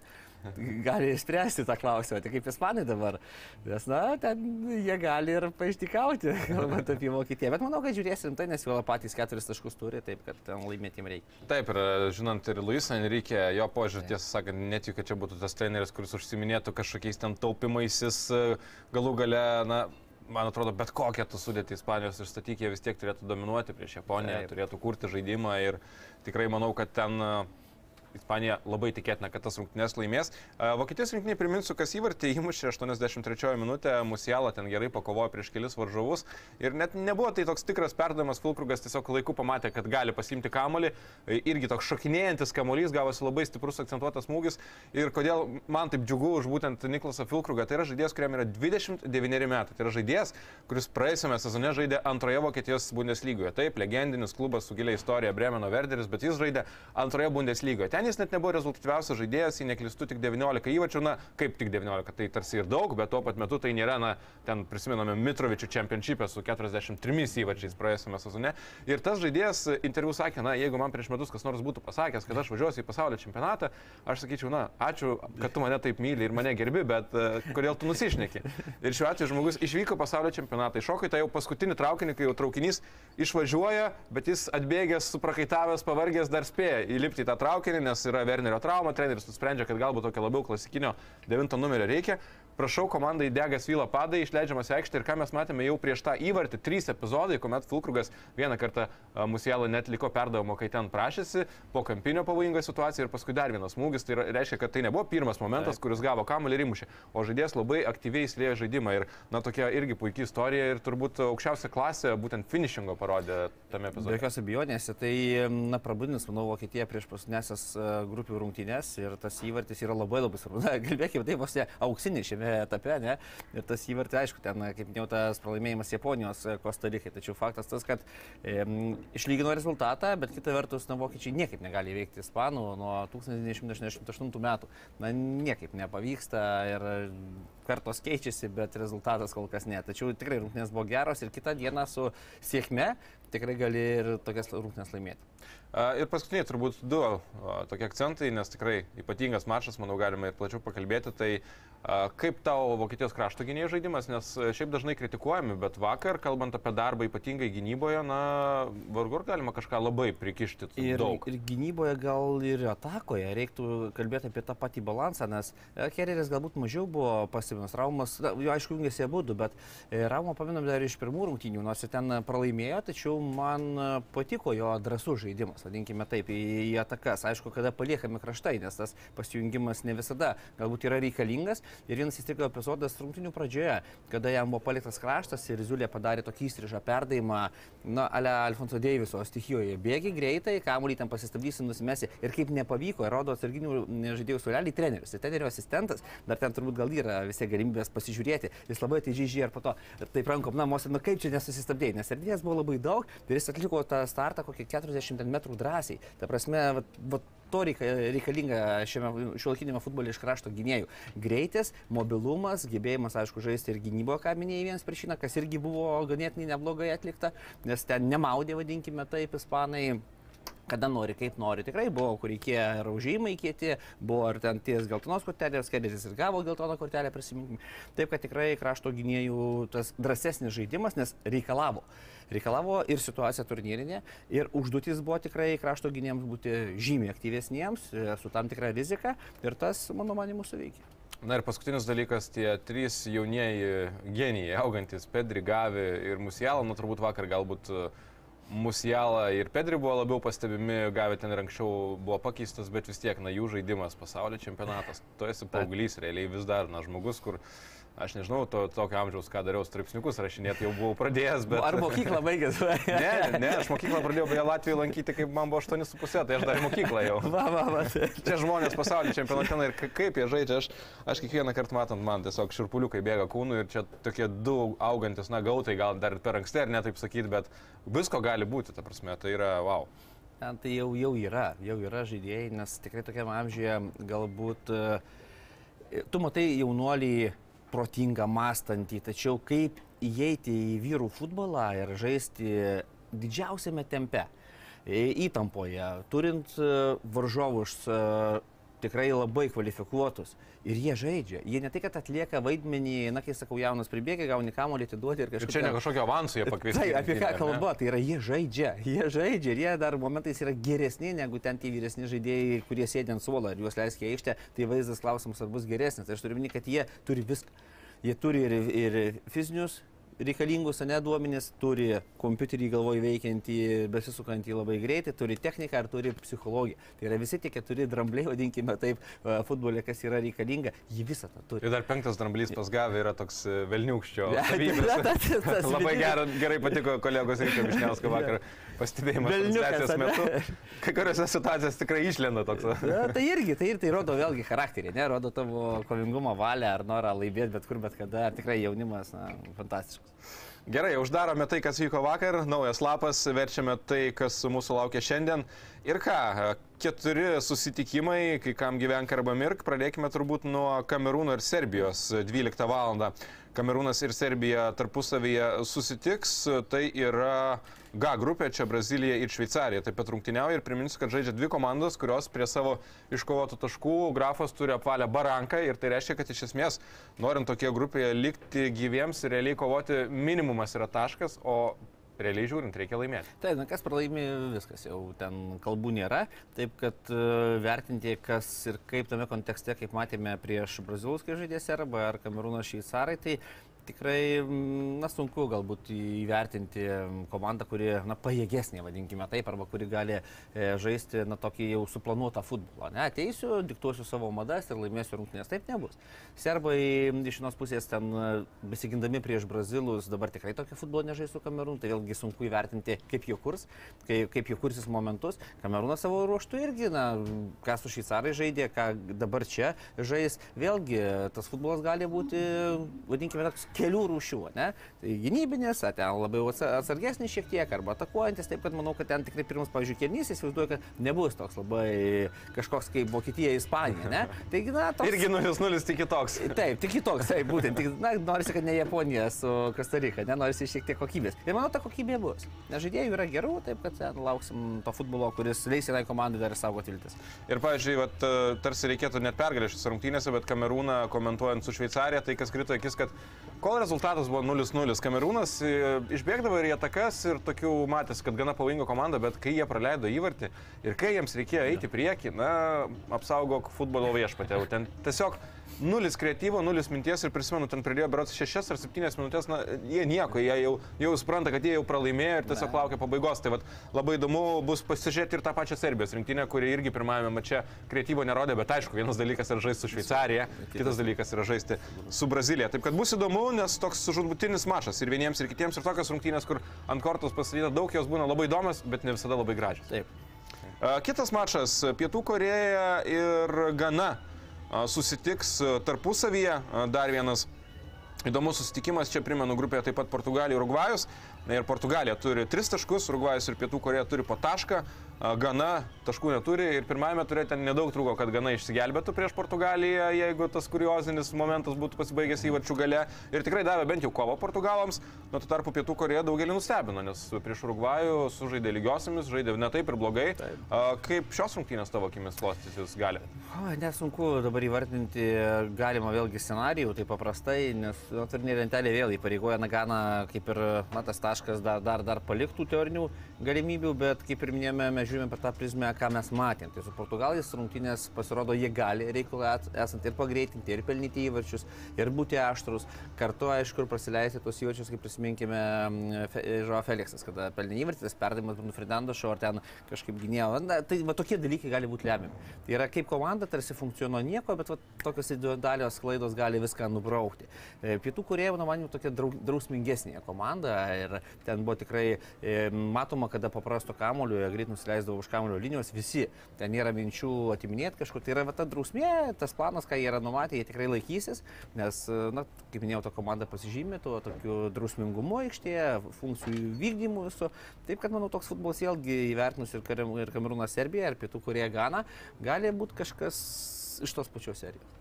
gali spręsti tą klausimą. Tai kaip ispanai dabar. Nes, na, ten jie gali ir paaištikauti, kalbant apie Vokietiją. Bet manau, kad žiūrėsim tai, nes jau patys keturis taškus turi, taip kad ten laimėtim reikia. Taip, ir žinant ir Luisą Enrique, jo požiūrį, tiesą sakant, netikiu, kad čia būtų tas treneris, kuris užsiminėtų kažkokiais ten taupimaisis, galų gale, na, man atrodo, bet kokią tu sudėti Ispanijos ir statyk, jie vis tiek turėtų dominuoti prieš Japoniją, Taip. turėtų kurti žaidimą ir tikrai manau, kad ten e, Ispanija labai tikėtina, kad tas rungtynės laimės. E, Vokietijos rinktinė priminsiu, kas įvartį įmušė 83 minutę, Musiala ten gerai pakovojo prieš kelis varžovus ir net nebuvo tai toks tikras perdavimas, Fulkrugas tiesiog laiku pamatė, kad gali pasimti kamolį, E, irgi toks šokinėjantis kamolys, gavosi labai stiprus akcentuotas smūgis ir kodėl man taip džiugu už būtent Niklasą Fulkrugą, tai yra žaidėjas, kuriam yra 29 metai, tai yra žaidėjas, kuris praėjusiame sezone žaidė antroje Vokietijos Bundeslygoje. Taip, legendinis klubas su gilia istorija Bremeno Verderis, bet jis žaidė antroje Bundeslygoje. Ten jis net nebuvo rezultatyviausias žaidėjas, jei neklistų tik 19 įvačių, na kaip tik 19, tai tarsi ir daug, bet tuo pat metu tai nėra, na, ten prisimename Mitrovičių čempionšipę su 43 įvačiais praėjusiame sezone. Ir tas žaidėjas interviu sakė, na, jeigu man prieš metus kas nors būtų pasakęs, kad aš važiuosiu į pasaulio čempionatą, aš sakyčiau, na, ačiū, kad tu mane taip myli ir mane gerbi, bet uh, kodėl tu nusišneki. Ir šiuo atveju žmogus išvyko pasaulio čempionatą, iššoko į tą jau paskutinį traukinį, kai jau traukinys išvažiuoja, bet jis atbėgęs, suprakaitavęs, pavargęs dar spėja įlipti į tą traukinį, nes yra Wernerio trauma, treneris nusprendžia, kad galbūt tokio labiau klasikinio devinto numerio reikia. Prašau, komandai degas vyla padai, išleidžiamas į aikštę ir ką mes matėme jau prieš tą įvartį, trys epizodai, kuomet Fulkrugas vieną kartą Musielą net liko perdavimo, kai ten prašėsi, po kampinio pavojinga situacija ir paskui dar vienas smūgis. Tai reiškia, kad tai nebuvo pirmas momentas, kuris gavo kamuolį ir įmušė, o žaidėjas labai aktyviai įsilėjo žaidimą ir, na, tokia irgi puikia istorija ir turbūt aukščiausia klasė būtent finishingo parodė tame Be epizode. jokios abejonės, tai, na, prabudins, manau, Vokietija prieš paskutinėsias e, grupių rungtynės ir tas įvartis yra labai labai svarbus. Na, kalbėkime, tai vos ne auksinis šiame etape, ne? Ir tas įvartis, aišku, ten, kaip minėjau, tas pralaimėjimas Japonijos Kostarikai. Tačiau faktas tas, kad e, išlygino rezultatą, bet kita vertus, na, vokiečiai niekaip negali įveikti Ispanų nuo 1988 metų. Na, niekaip nepavyksta ir kartos keičiasi, bet rezultatas kol kas ne. Tačiau tikrai rungtynės buvo geros ir kitą dieną su sėkme tikrai gali ir tokias rungtynės laimėti. Ir paskutiniai turbūt du tokie akcentai, nes tikrai ypatingas mačas, manau, galima ir plačiau pakalbėti. Tai Kaip tau Vokietijos krašto gynėjų žaidimas, nes šiaip dažnai kritikuojami, bet vakar, kalbant apie darbą ypatingai gynyboje, na, vargu ar galima kažką labai prikišti ir, daug. Ir gynyboje gal ir atakoje reiktų kalbėti apie tą patį balansą, nes Kereris galbūt mažiau buvo pastebimas, Raumas, na, jo aišku, jungėsi abu, bet e, Raumą paminam dar iš pirmų rungtynių, nors ir ten pralaimėjo, tačiau man patiko jo drąsų žaidimas, vadinkime taip, į, į atakas. Aišku, kada paliekami kraštai, nes tas pasijungimas ne visada galbūt yra reikalingas, Ir vienas įstrigo epizodas rungtinių pradžioje, kada jam buvo paliktas kraštas ir Ziulė padarė tokį įstrižą perdavimą, na, ale Alfonso Deiviso stichijoje. Bėgi greitai, kamuolį ten pasistabdysi, nusimesi. Ir kaip nepavyko, rodo atsarginių žaidėjų sulelį treneris. Ir trenerio asistentas, dar ten turbūt gal yra visi galimybės pasižiūrėti. Jis labai atidžiai žiūrėjo ir po to taip rankom namuose, nu kaip čia nesusistabdėjai, nes erdvės buvo labai daug ir jis atliko tą startą kokį 40 metrų drąsiai. Ta prasme, vat, vat, to reikalinga šiame šiuolaikinėme futbole iš krašto gynėjų. Greitis, mobilumas, gebėjimas, aišku, žaisti ir gynyboje, ką minėjai vienas prieš šiną, kas irgi buvo ganėtinai neblogai atlikta, nes ten nemaudė, vadinkime taip, ispanai kada nori, kaip nori. Tikrai buvo, kur reikėjo ir užėjimai kieti, buvo ir ten ties geltonos kortelės, Kedis ir gavo geltoną kortelę, prisiminkime. Taip, kad tikrai krašto gynėjų tas drąsesnis žaidimas, nes reikalavo reikalavo ir situacija turnyrinė, ir užduotis buvo tikrai krašto gynėjams būti žymiai aktyvesniems, e, su tam tikra rizika, ir tas, mano manimu, suveikia. Na ir paskutinis dalykas, tie trys jaunieji genijai, augantis Pedri, Gavi ir Musialą, nu turbūt vakar galbūt e, Musialą ir Pedri buvo labiau pastebimi, Gavi ten ir anksčiau buvo pakeistas, bet vis tiek, na jų žaidimas pasaulio čempionatas, tu esi paauglys, realiai vis dar, na žmogus, kur Aš nežinau, to, tokio amžiaus, ką dariau, straipsniukus rašinėti jau buvau pradėjęs, bet... Ar mokyklą baigęs? ne, ne, aš mokyklą pradėjau beje Latvijoje lankyti, kai man buvo 8,5, tai aš dar mokyklą jau. Va, va, va. Čia žmonės pasaulio čempionate ir kaip jie žaidžia, aš, aš kiekvieną kartą matant, man tiesiog širpuliukai bėga kūnų ir čia tokie du augantis, na, gautai, gal dar per anksti ar ne taip sakyti, bet visko gali būti, ta prasme, tai yra wow. Tai jau, jau yra, jau yra žaidėjai, nes tikrai tokiam amžiuje galbūt e, tu matai jaunuolį protingą, mąstantį, tačiau kaip įeiti į vyrų futbolą ir žaisti didžiausiame tempe, įtampoje, turint e, varžovus e, tikrai labai kvalifikuotus. Ir jie žaidžia. Jie ne tai, kad atlieka vaidmenį, na, kai sakau, jaunas pribėgia, gauni kamuolį, atiduoti ir kažkaip. Ir čia ne kažkokio avansų jie pakviesti. Tai apie ką kalba, tai yra jie žaidžia. Jie žaidžia ir jie dar momentais yra geresni negu ten tie vyresni žaidėjai, kurie sėdė ant suolo ir juos leiskė aikštę. Tai vaizdas klausimas, ar bus geresnis. Tai aš turiu minėti, kad jie turi viską. Jie turi ir, ir fizinius reikalingus, ne duomenys, turi kompiuterį galvoj veikiantį, besisukantį labai greitai, turi techniką ar turi psichologiją. Tai yra visi tie keturi drambliai, vadinkime taip, futbole, kas yra reikalinga, jį visą tą turi. Ir dar penktas dramblys pas gavę yra toks e, velniukščio. labai gerai, gerai patiko kolegos Ryčio Višniausko vakar pastebėjimas transliacijos metu. Kai kuriuose situacijose tikrai išlenda toks. Na, tai irgi, tai ir tai rodo vėlgi charakterį, ne, rodo tavo kovingumą, valią ar norą laimėti bet kur, bet kada. Tikrai jaunimas, na, fantastiškas. Gerai, uždarome tai, kas vyko vakar, naujas lapas, verčiame tai, kas mūsų laukia šiandien. Ir ką, keturi susitikimai, kai kam gyvenk arba mirk, pradėkime turbūt nuo Kamerūno ir Serbijos 12 val. Kamerūnas ir Serbija tarpusavyje susitiks, tai yra G grupė, čia Brazilija ir Šveicarija taip pat rungtyniauja ir priminsiu, kad žaidžia dvi komandos, kurios prie savo iškovotų taškų grafos turi apvalę baranką ir tai reiškia, kad iš esmės, norint tokie grupėje likti gyviems, realiai kovoti minimumas yra taškas, o realiai žiūrint, reikia laimėti. Taip, na kas pralaimi, viskas jau ten kalbų nėra. Taip, kad uh, vertinti, kas ir kaip tame kontekste, kaip matėme prieš Brazilus, kai žaidė Serbą ar Kamerūno Šveicarai, tai tikrai, na, sunku galbūt įvertinti komandą, kuri, na, pajėgesnė, vadinkime taip, arba kuri gali e, žaisti, na, tokį jau suplanuotą futbolą. Ne, ateisiu, diktuosiu savo madas ir laimėsiu rungtynės. Taip nebus. Serbai iš vienos pusės ten e, besigindami prieš Brazilus dabar tikrai tokio futbolo nežaisų Kamerūnų, tai vėlgi sunku įvertinti, kaip jie kurs, kaip, kaip jie kursis momentus. Kamerūnas savo ruoštų irgi, na, ką su šveicarai žaidė, ką dabar čia žais. Vėlgi, tas futbolas gali būti, vadinkime, toks kelių rūšių, ne? Tai gynybinis, a, ten labiau atsargesnis šiek tiek, arba atakuojantis, taip kad manau, kad ten tikrai pirmas, pavyzdžiui, kernys, įsivaizduoju, kad nebus toks labai kažkoks kaip Vokietija, Ispanija, ne? Taigi, na, toks... Irgi 0-0 tik kitoks. Taip, tik kitoks, taip, būtent. Tik, na, norisi, kad ne Japonija su Kastarika, ne, norisi šiek tiek kokybės. Ir manau, ta kokybė bus. Nes žaidėjų yra gerų, taip kad ten lauksim to futbolo, kuris leis vienai komandai dar saugoti viltis. Ir, pavyzdžiui, vat, tarsi reikėtų net pergalės šiose rungtynėse, bet Kamerūną komentuojant su Šveicarija, tai kas krito akis, kad kol rezultatas buvo 0-0, Kamerūnas e, išbėgdavo ir į atakas ir tokių matęs, kad gana pavojinga komanda, bet kai jie praleido įvartį ir kai jiems reikėjo eiti prieki, na, apsaugok futbolo viešpatė. Ten tiesiog nulis kreatyvo, nulis minties ir prisimenu, ten pridėjo berots 6 ar 7 minutės, na, jie nieko, jie jau, jau supranta, kad jie jau pralaimėjo ir tiesiog laukia pabaigos. Tai vat, labai įdomu bus pasižiūrėti ir tą pačią Serbijos rinktinę, kuri irgi pirmajame mače kreatyvo nerodė, bet aišku, vienas dalykas yra žaisti su Šveicarija, kitas dalykas yra žaisti su Brazilija. Taip kad bus įdomu, nes toks žudbutinis mačas ir vieniems, ir kitiems, ir tokios rungtynės, kur ant kortos pasakyta daug, jos būna labai įdomios, bet ne visada labai gražios. Taip. Kitas mačas - Pietų Koreja ir Gana susitiks tarpusavyje. Dar vienas įdomus susitikimas, čia primenu grupėje taip pat Portugalija ir Urugvajus. Ir Portugalija turi 3 taškus, Urugvajus ir Pietų Koreja turi po tašką. Gana taškų neturi ir pirmajame turė ten nedaug trūko, kad Gana išsigelbėtų prieš Portugaliją, jeigu tas kuriozinis momentas būtų pasibaigęs įvarčių gale. Ir tikrai davė bent jau kovą Portugalams, nuo to tarpu Pietų Koreja daugelį nustebino, nes prieš Urugvajų sužaidė lygiosiamis, žaidė ne taip ir blogai. Taip. Kaip šios rungtynės tavo akimis klostysis gali? O, nesunku dabar įvardinti galima vėlgi scenarijų, tai paprastai, nes nu, turnyrinė lentelė vėl įpareigoja Naganą, kaip ir na, tas taškas dar, dar, dar paliktų teorinių galimybių, bet kaip ir minėjome, mes žiūrime per tą prizmę, ką mes matėm. Tai su Portugalais rungtynės pasirodo, jie gali reikalą esant ir pagreitinti, ir pelnyti įvarčius, ir būti aštrus. Kartu, aišku, ir praleisti tos įvarčius, kaip prisiminkime Žoa Feliksas, kada pelnė įvartis, perdavimas Bruno Fernando šio ar ten kažkaip gynėjo. Na, tai va, tokie dalykai gali būti lemiami. Tai yra kaip komanda tarsi funkcionuoja nieko, bet va, tokios individualios klaidos gali viską nubraukti. E, Pietų Korėja, mano manimu, tokia drausmingesnė komanda ir ten buvo tikrai e, matoma, kada paprasto kamulio, greit nusileisdavo už kamulio linijos, visi, ten nėra minčių atiminėti kažkur, tai yra va, ta drausmė, tas planas, ką jie yra numatę, jie tikrai laikysis, nes, na, kaip minėjau, ta komanda pasižymė tuo tokiu drausmingumu aikštėje, funkcijų vykdymu viso. Taip kad, manau, toks futbolas vėlgi įvertinus ir, ir Kamerūną Serbiją, ir Pietų Koreją Ganą, gali būti kažkas iš tos pačios serijos.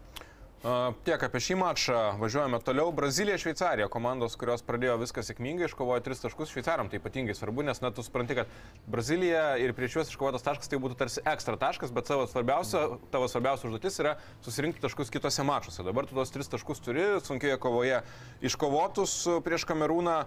Tiek apie šį mačą. Važiuojame toliau. Brazilija, Šveicarija. Komandos, kurios pradėjo viską sėkmingai, iškovojo 3 taškus. Šveicaram tai ypatingai svarbu, nes net tu supranti, kad Brazilija ir prieš juos iškovotas taškas tai būtų tarsi ekstra taškas, bet svarbiausia, tavo svarbiausia užduotis yra susirinkti taškus kitose mačuose. Dabar tu tos 3 taškus turi, sunkioje kovoje iškovotus prieš Kamerūną.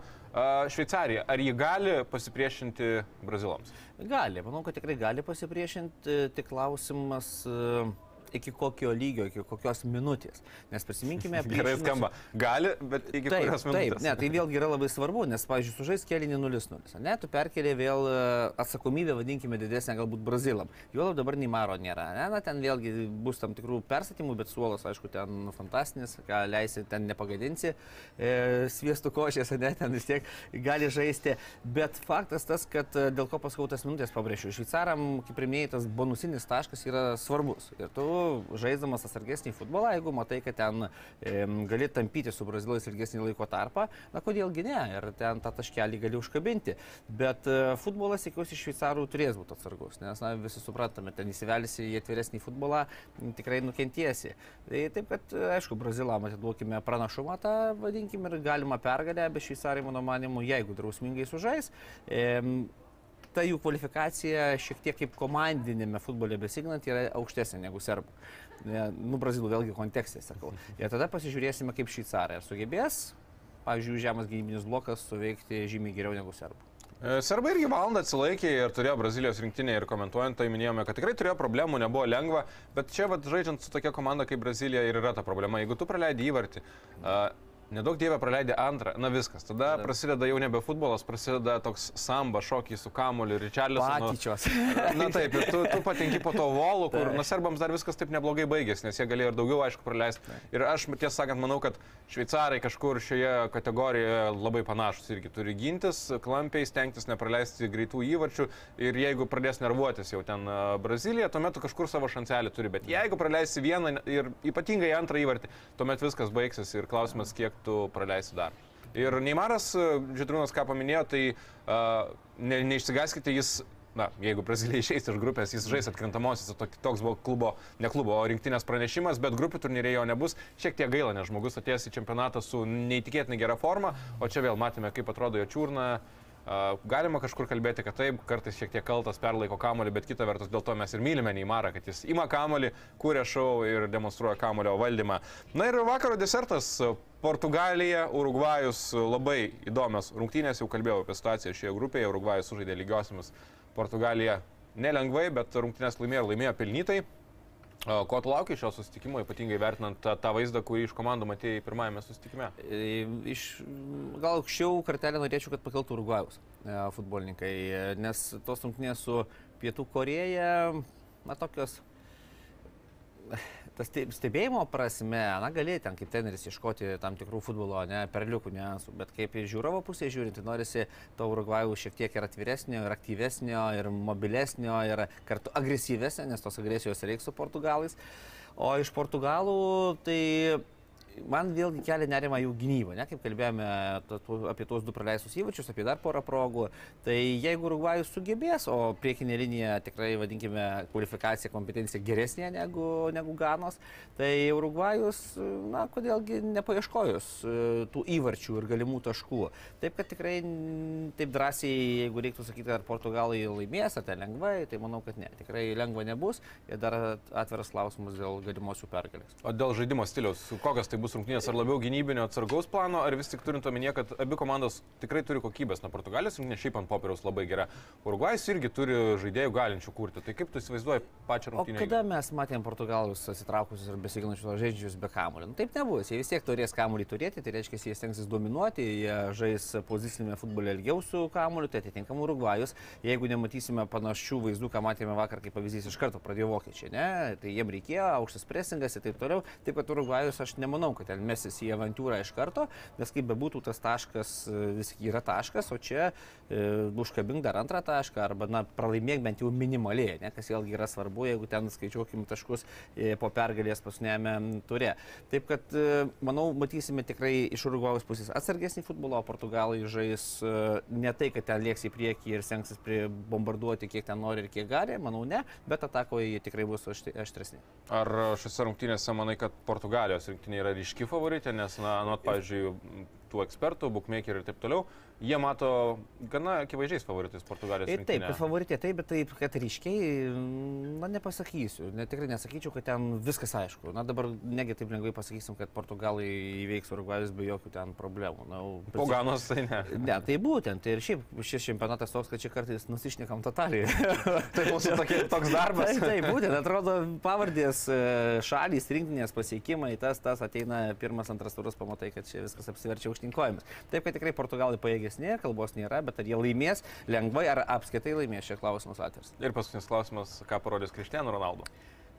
Šveicarija, ar ji gali pasipriešinti Brazilams? Gali, manau, kad tikrai gali pasipriešinti, tik klausimas. Uh iki kokio lygio, iki kokios minutės. Nes prisiminkime, gerai skamba. Gali, bet iki taip, kokios minutės. Taip, ne, tai vėlgi yra labai svarbu, nes, pavyzdžiui, sužais kelinį 0-0. Ne, tu perkelė vėl e, atsakomybę, vadinkime, didesnę galbūt Brazilam. Juolab dabar Neymaro nėra. Ne, na, ten vėlgi bus tam tikrų persatymų, bet suolas, aišku, ten fantastinis, ką leisi, ten nepagadinsi e, sviestų košės, ne, ten vis tiek gali žaisti. Bet faktas tas, kad e, dėl ko pasakau tas minutės pabrėžiu, šveicaram, kaip pirmieji, tas bonusinis taškas yra svarbus. Ir tu žaiddamas atsargesnį futbolą, jeigu matai, kad ten e, gali tampyti su brazilais ilgesnį laiko tarpą, na kodėlgi ne, ir ten tą taškelį gali užkabinti. Bet e, futbolas, tikiuosi, šveicarų turės būti atsargus, nes na, visi suprantame, ten įsivelsi į atviresnį futbolą, tikrai nukentiesi. Tai taip, kad, aišku, brazilam atiduokime pranašumą tą, vadinkime, ir galima pergalę, bet šveicarai, mano manimu, jeigu drausmingai sužais, e, ta jų kvalifikacija šiek tiek kaip komandinėme futbole besignant yra aukštesnė negu serbų. Nu, brazilų vėlgi kontekste sakau. Ir tada pasižiūrėsime, kaip šveicarai. Ar sugebės, pavyzdžiui, žemas gynybinis blokas suveikti žymiai geriau negu serbų. E, serbai irgi valandą atsilaikė ir turėjo Brazilijos rinktinė ir komentuojant tai minėjome, kad tikrai turėjo problemų, nebuvo lengva, bet čia vat, žaidžiant su tokia komanda kaip Brazilija ir yra ta problema. Jeigu tu praleidi įvartį, uh, Nedaug dievė praleidė antrą, na viskas. Tada Tada. prasideda jau nebe futbolas, prasideda toks samba šokiai su kamuoliu, Richarlisonu. Patyčios. Na taip, ir tu, tu patenki po to volų, kur, na, serbams dar viskas taip neblogai baigėsi, nes jie galėjo ir daugiau, aišku, praleisti. Ir aš, tiesą sakant, manau, kad šveicarai kažkur šioje kategorijoje labai panašus irgi turi gintis, klampiai stengtis nepraleisti greitų įvarčių ir jeigu pradės nervuotis jau ten Brazilija, tuomet tu kažkur savo šancelį turi, bet jeigu praleisi vieną ir ypatingai antrą įvartį, tuomet viskas baigsis ir klausimas, kiek tu praleisi dar. Ir Neimaras, Židrūnas, ką paminėjo, tai uh, ne, neišsigaskite, jis na, jeigu Brazilija išeis iš grupės, jis žais atkrintamosios, toks buvo klubo, ne klubo, o rinktinės pranešimas, bet grupių turnyrė jo nebus. Šiek tiek gaila, nes žmogus atėjęs į čempionatą su neįtikėtinai gera forma, o čia vėl matėme, kaip atrodo jo čiurna. Uh, galima kažkur kalbėti, kad taip, kartais šiek tiek kaltas perlaiko kamolį, bet kita vertus dėl to mes ir mylime Neimarą, kad jis ima kamolį, kūrė šau ir demonstruoja kamolio valdymą. Na ir vakaro desertas Portugalija, Urugvajus labai įdomios rungtynės, jau kalbėjau apie situaciją šioje grupėje, Urugvajus sužaidė lygiosiamis Portugalija nelengvai, bet rungtynės laimėjo ir laimėjo pelnytai. Ko tu lauki šio susitikimo, ypatingai vertinant tą, tą vaizdą, kurį iš komandų matėjai pirmajame susitikime? E, Iš, gal aukščiau kartelę norėčiau, kad pakeltų Urugvajus e, futbolininkai, nes tos rungtynės su Pietų Koreja, na tokios, tas ste- stebėjimo prasme, na gali ten kaip teneris ieškoti tam tikrų futbolo, ne, perliukų niuansų, bet kaip iš žiūrovo pusės žiūrint, tai norisi to Urugvajų šiek tiek ir atviresnio, ir aktyvesnio, ir mobilesnio, ir kartu agresyvesnio, nes tos agresijos reiks su portugalais. O iš portugalų tai man vėlgi kelia nerima jų gynyba, ne, kaip kalbėjome apie tuos du praleistus įvačius, apie dar porą progų. Tai jeigu Urugvajus sugebės, o priekinė linija tikrai, vadinkime, kvalifikacija, kompetencija geresnė negu, negu Ganos, tai Urugvajus, na, kodėlgi nepaieškojus e, tų įvarčių ir galimų taškų. Taip, kad tikrai taip drąsiai, jeigu reiktų sakyti, ar Portugalai laimės, ar tai lengvai, tai manau, kad ne. Tikrai lengva nebus ir dar atviras klausimas dėl galimosių pergalės. O dėl žaidimo stiliaus, kokios tai bus rungtynės, ar labiau gynybinio atsargaus plano, ar vis tik turint omenyje, kad abi komandos tikrai turi kokybės. Na, Portugalijos rungtynė šiaip ant popieriaus labai gera. Urugvajus irgi turi žaidėjų galinčių kurti. Tai kaip tu įsivaizduoji pačią O rungtynę? kada mes matėm portugalus atsitraukusius ir besiginančius žaidžius be kamuolio? Nu, taip nebus. Jie vis tiek turės kamuolį turėti, tai reiškia, jie stengsis dominuoti, jie žais pozicinėme futbole ilgiau su kamuoliu, tai atitinkamų Urugvajus. Jeigu nematysime panašių vaizdų, ką matėme vakar, kaip pavyzdys iš karto pradėjo vokiečiai, ne? tai jiem reikėjo aukštas presingas ir taip toliau. Taip pat Urugvajus aš nemanau, kad ten mesis į avantūrą iš karto, nes kaip bebūtų tas taškas e, vis yra taškas, o čia e, užkabink dar antrą tašką arba na, pralaimėk bent jau minimaliai, ne, kas vėlgi yra svarbu, jeigu ten skaičiuokim taškus e, po pergalės pasniame turė. Taip kad, e, manau, matysime tikrai iš Urugvajaus pusės atsargesnį futbolą, o portugalai žais e, ne tai, kad ten lieks į priekį ir stengsis bombarduoti, kiek ten nori ir kiek gali, manau ne, bet atakoje jie tikrai bus aštresni. Ar šiose rungtynėse manai, kad Portugalijos rinktinė yra ryški favoritė, nes, na, nuot, pavyzdžiui, tų ekspertų, bookmakerių ir taip toliau, jie mato gana akivaizdžiais favoritais Portugalijos Ir taip, rinktinę. kad favoritė taip, bet taip, kad ryškiai, na nepasakysiu, ne, tikrai nesakyčiau, kad ten viskas aišku. Na dabar negi taip lengvai pasakysim, kad portugalai įveiks Urugvajus be jokių ten problemų. Na, jau Po ganos tai ne. Ne, tai būtent. Ir šiaip šis čempionatas toks, kad čia kartais nusišnekam totaliai. Tai mūsų tokie, toks darbas. Taip, taip, būtent. Atrodo, pavardės, e, šalys, rinktinės pasiekimai, tas, tas ateina pirmas, antras turas, pamatai, kad čia viskas apsiverčia aukštinkojomis. Taip, kad tikrai portugalai pajėgesni, kalbos nėra, bet ar jie laimės lengvai, ar apskaitai laimės, šie klausimas atviras. Ir paskutinis klausimas, ką parodys Krištiano Ronaldo.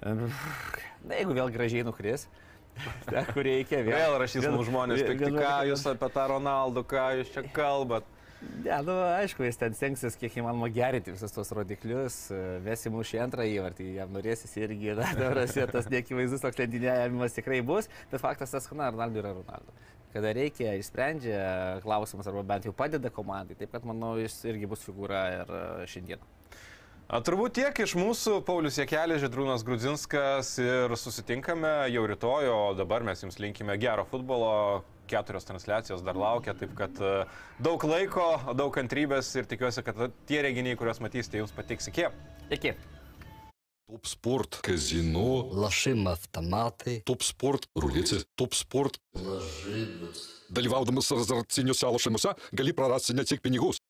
Na, jeigu vėl gražiai nukris, ta, kur reikia vėl. Vėl rašys mums žmonės, pikti, ką jūs apie tą Ronaldo, ką jūs čia kalbat. Ne, nu, aišku, jis ten stengsis kiek įmanoma gerinti visus tos rodiklius, e, vesi mūšį antrą įvartį, jam norėsis irgi, na, daras tas neakivaizdus toks lentynėjimas tikrai bus, bet faktas tas, kad, na, Ronaldo yra Ronaldo. Kada reikia, išsprendžia klausimus arba bent jau padeda komandai, taip kad, manau, jis irgi bus figūra ir e, šiandien. A, turbūt tiek iš mūsų, Paulius Jekelis, Židrūnas Grudzinskas ir susitinkame jau rytoj, o dabar mes jums linkime gero futbolo, keturios transliacijos dar laukia, taip kad e, daug laiko, daug kantrybės ir tikiuosi, kad tie reginiai, kuriuos matysite, jums patiks iki. Iki. Топ-спорт, казино, лошим автоматы, топ-спорт, рулеты, топ-спорт. Ложибус. Даливалдымыз сырзырт синюса лошимуса, гали прорас синятик пенигус.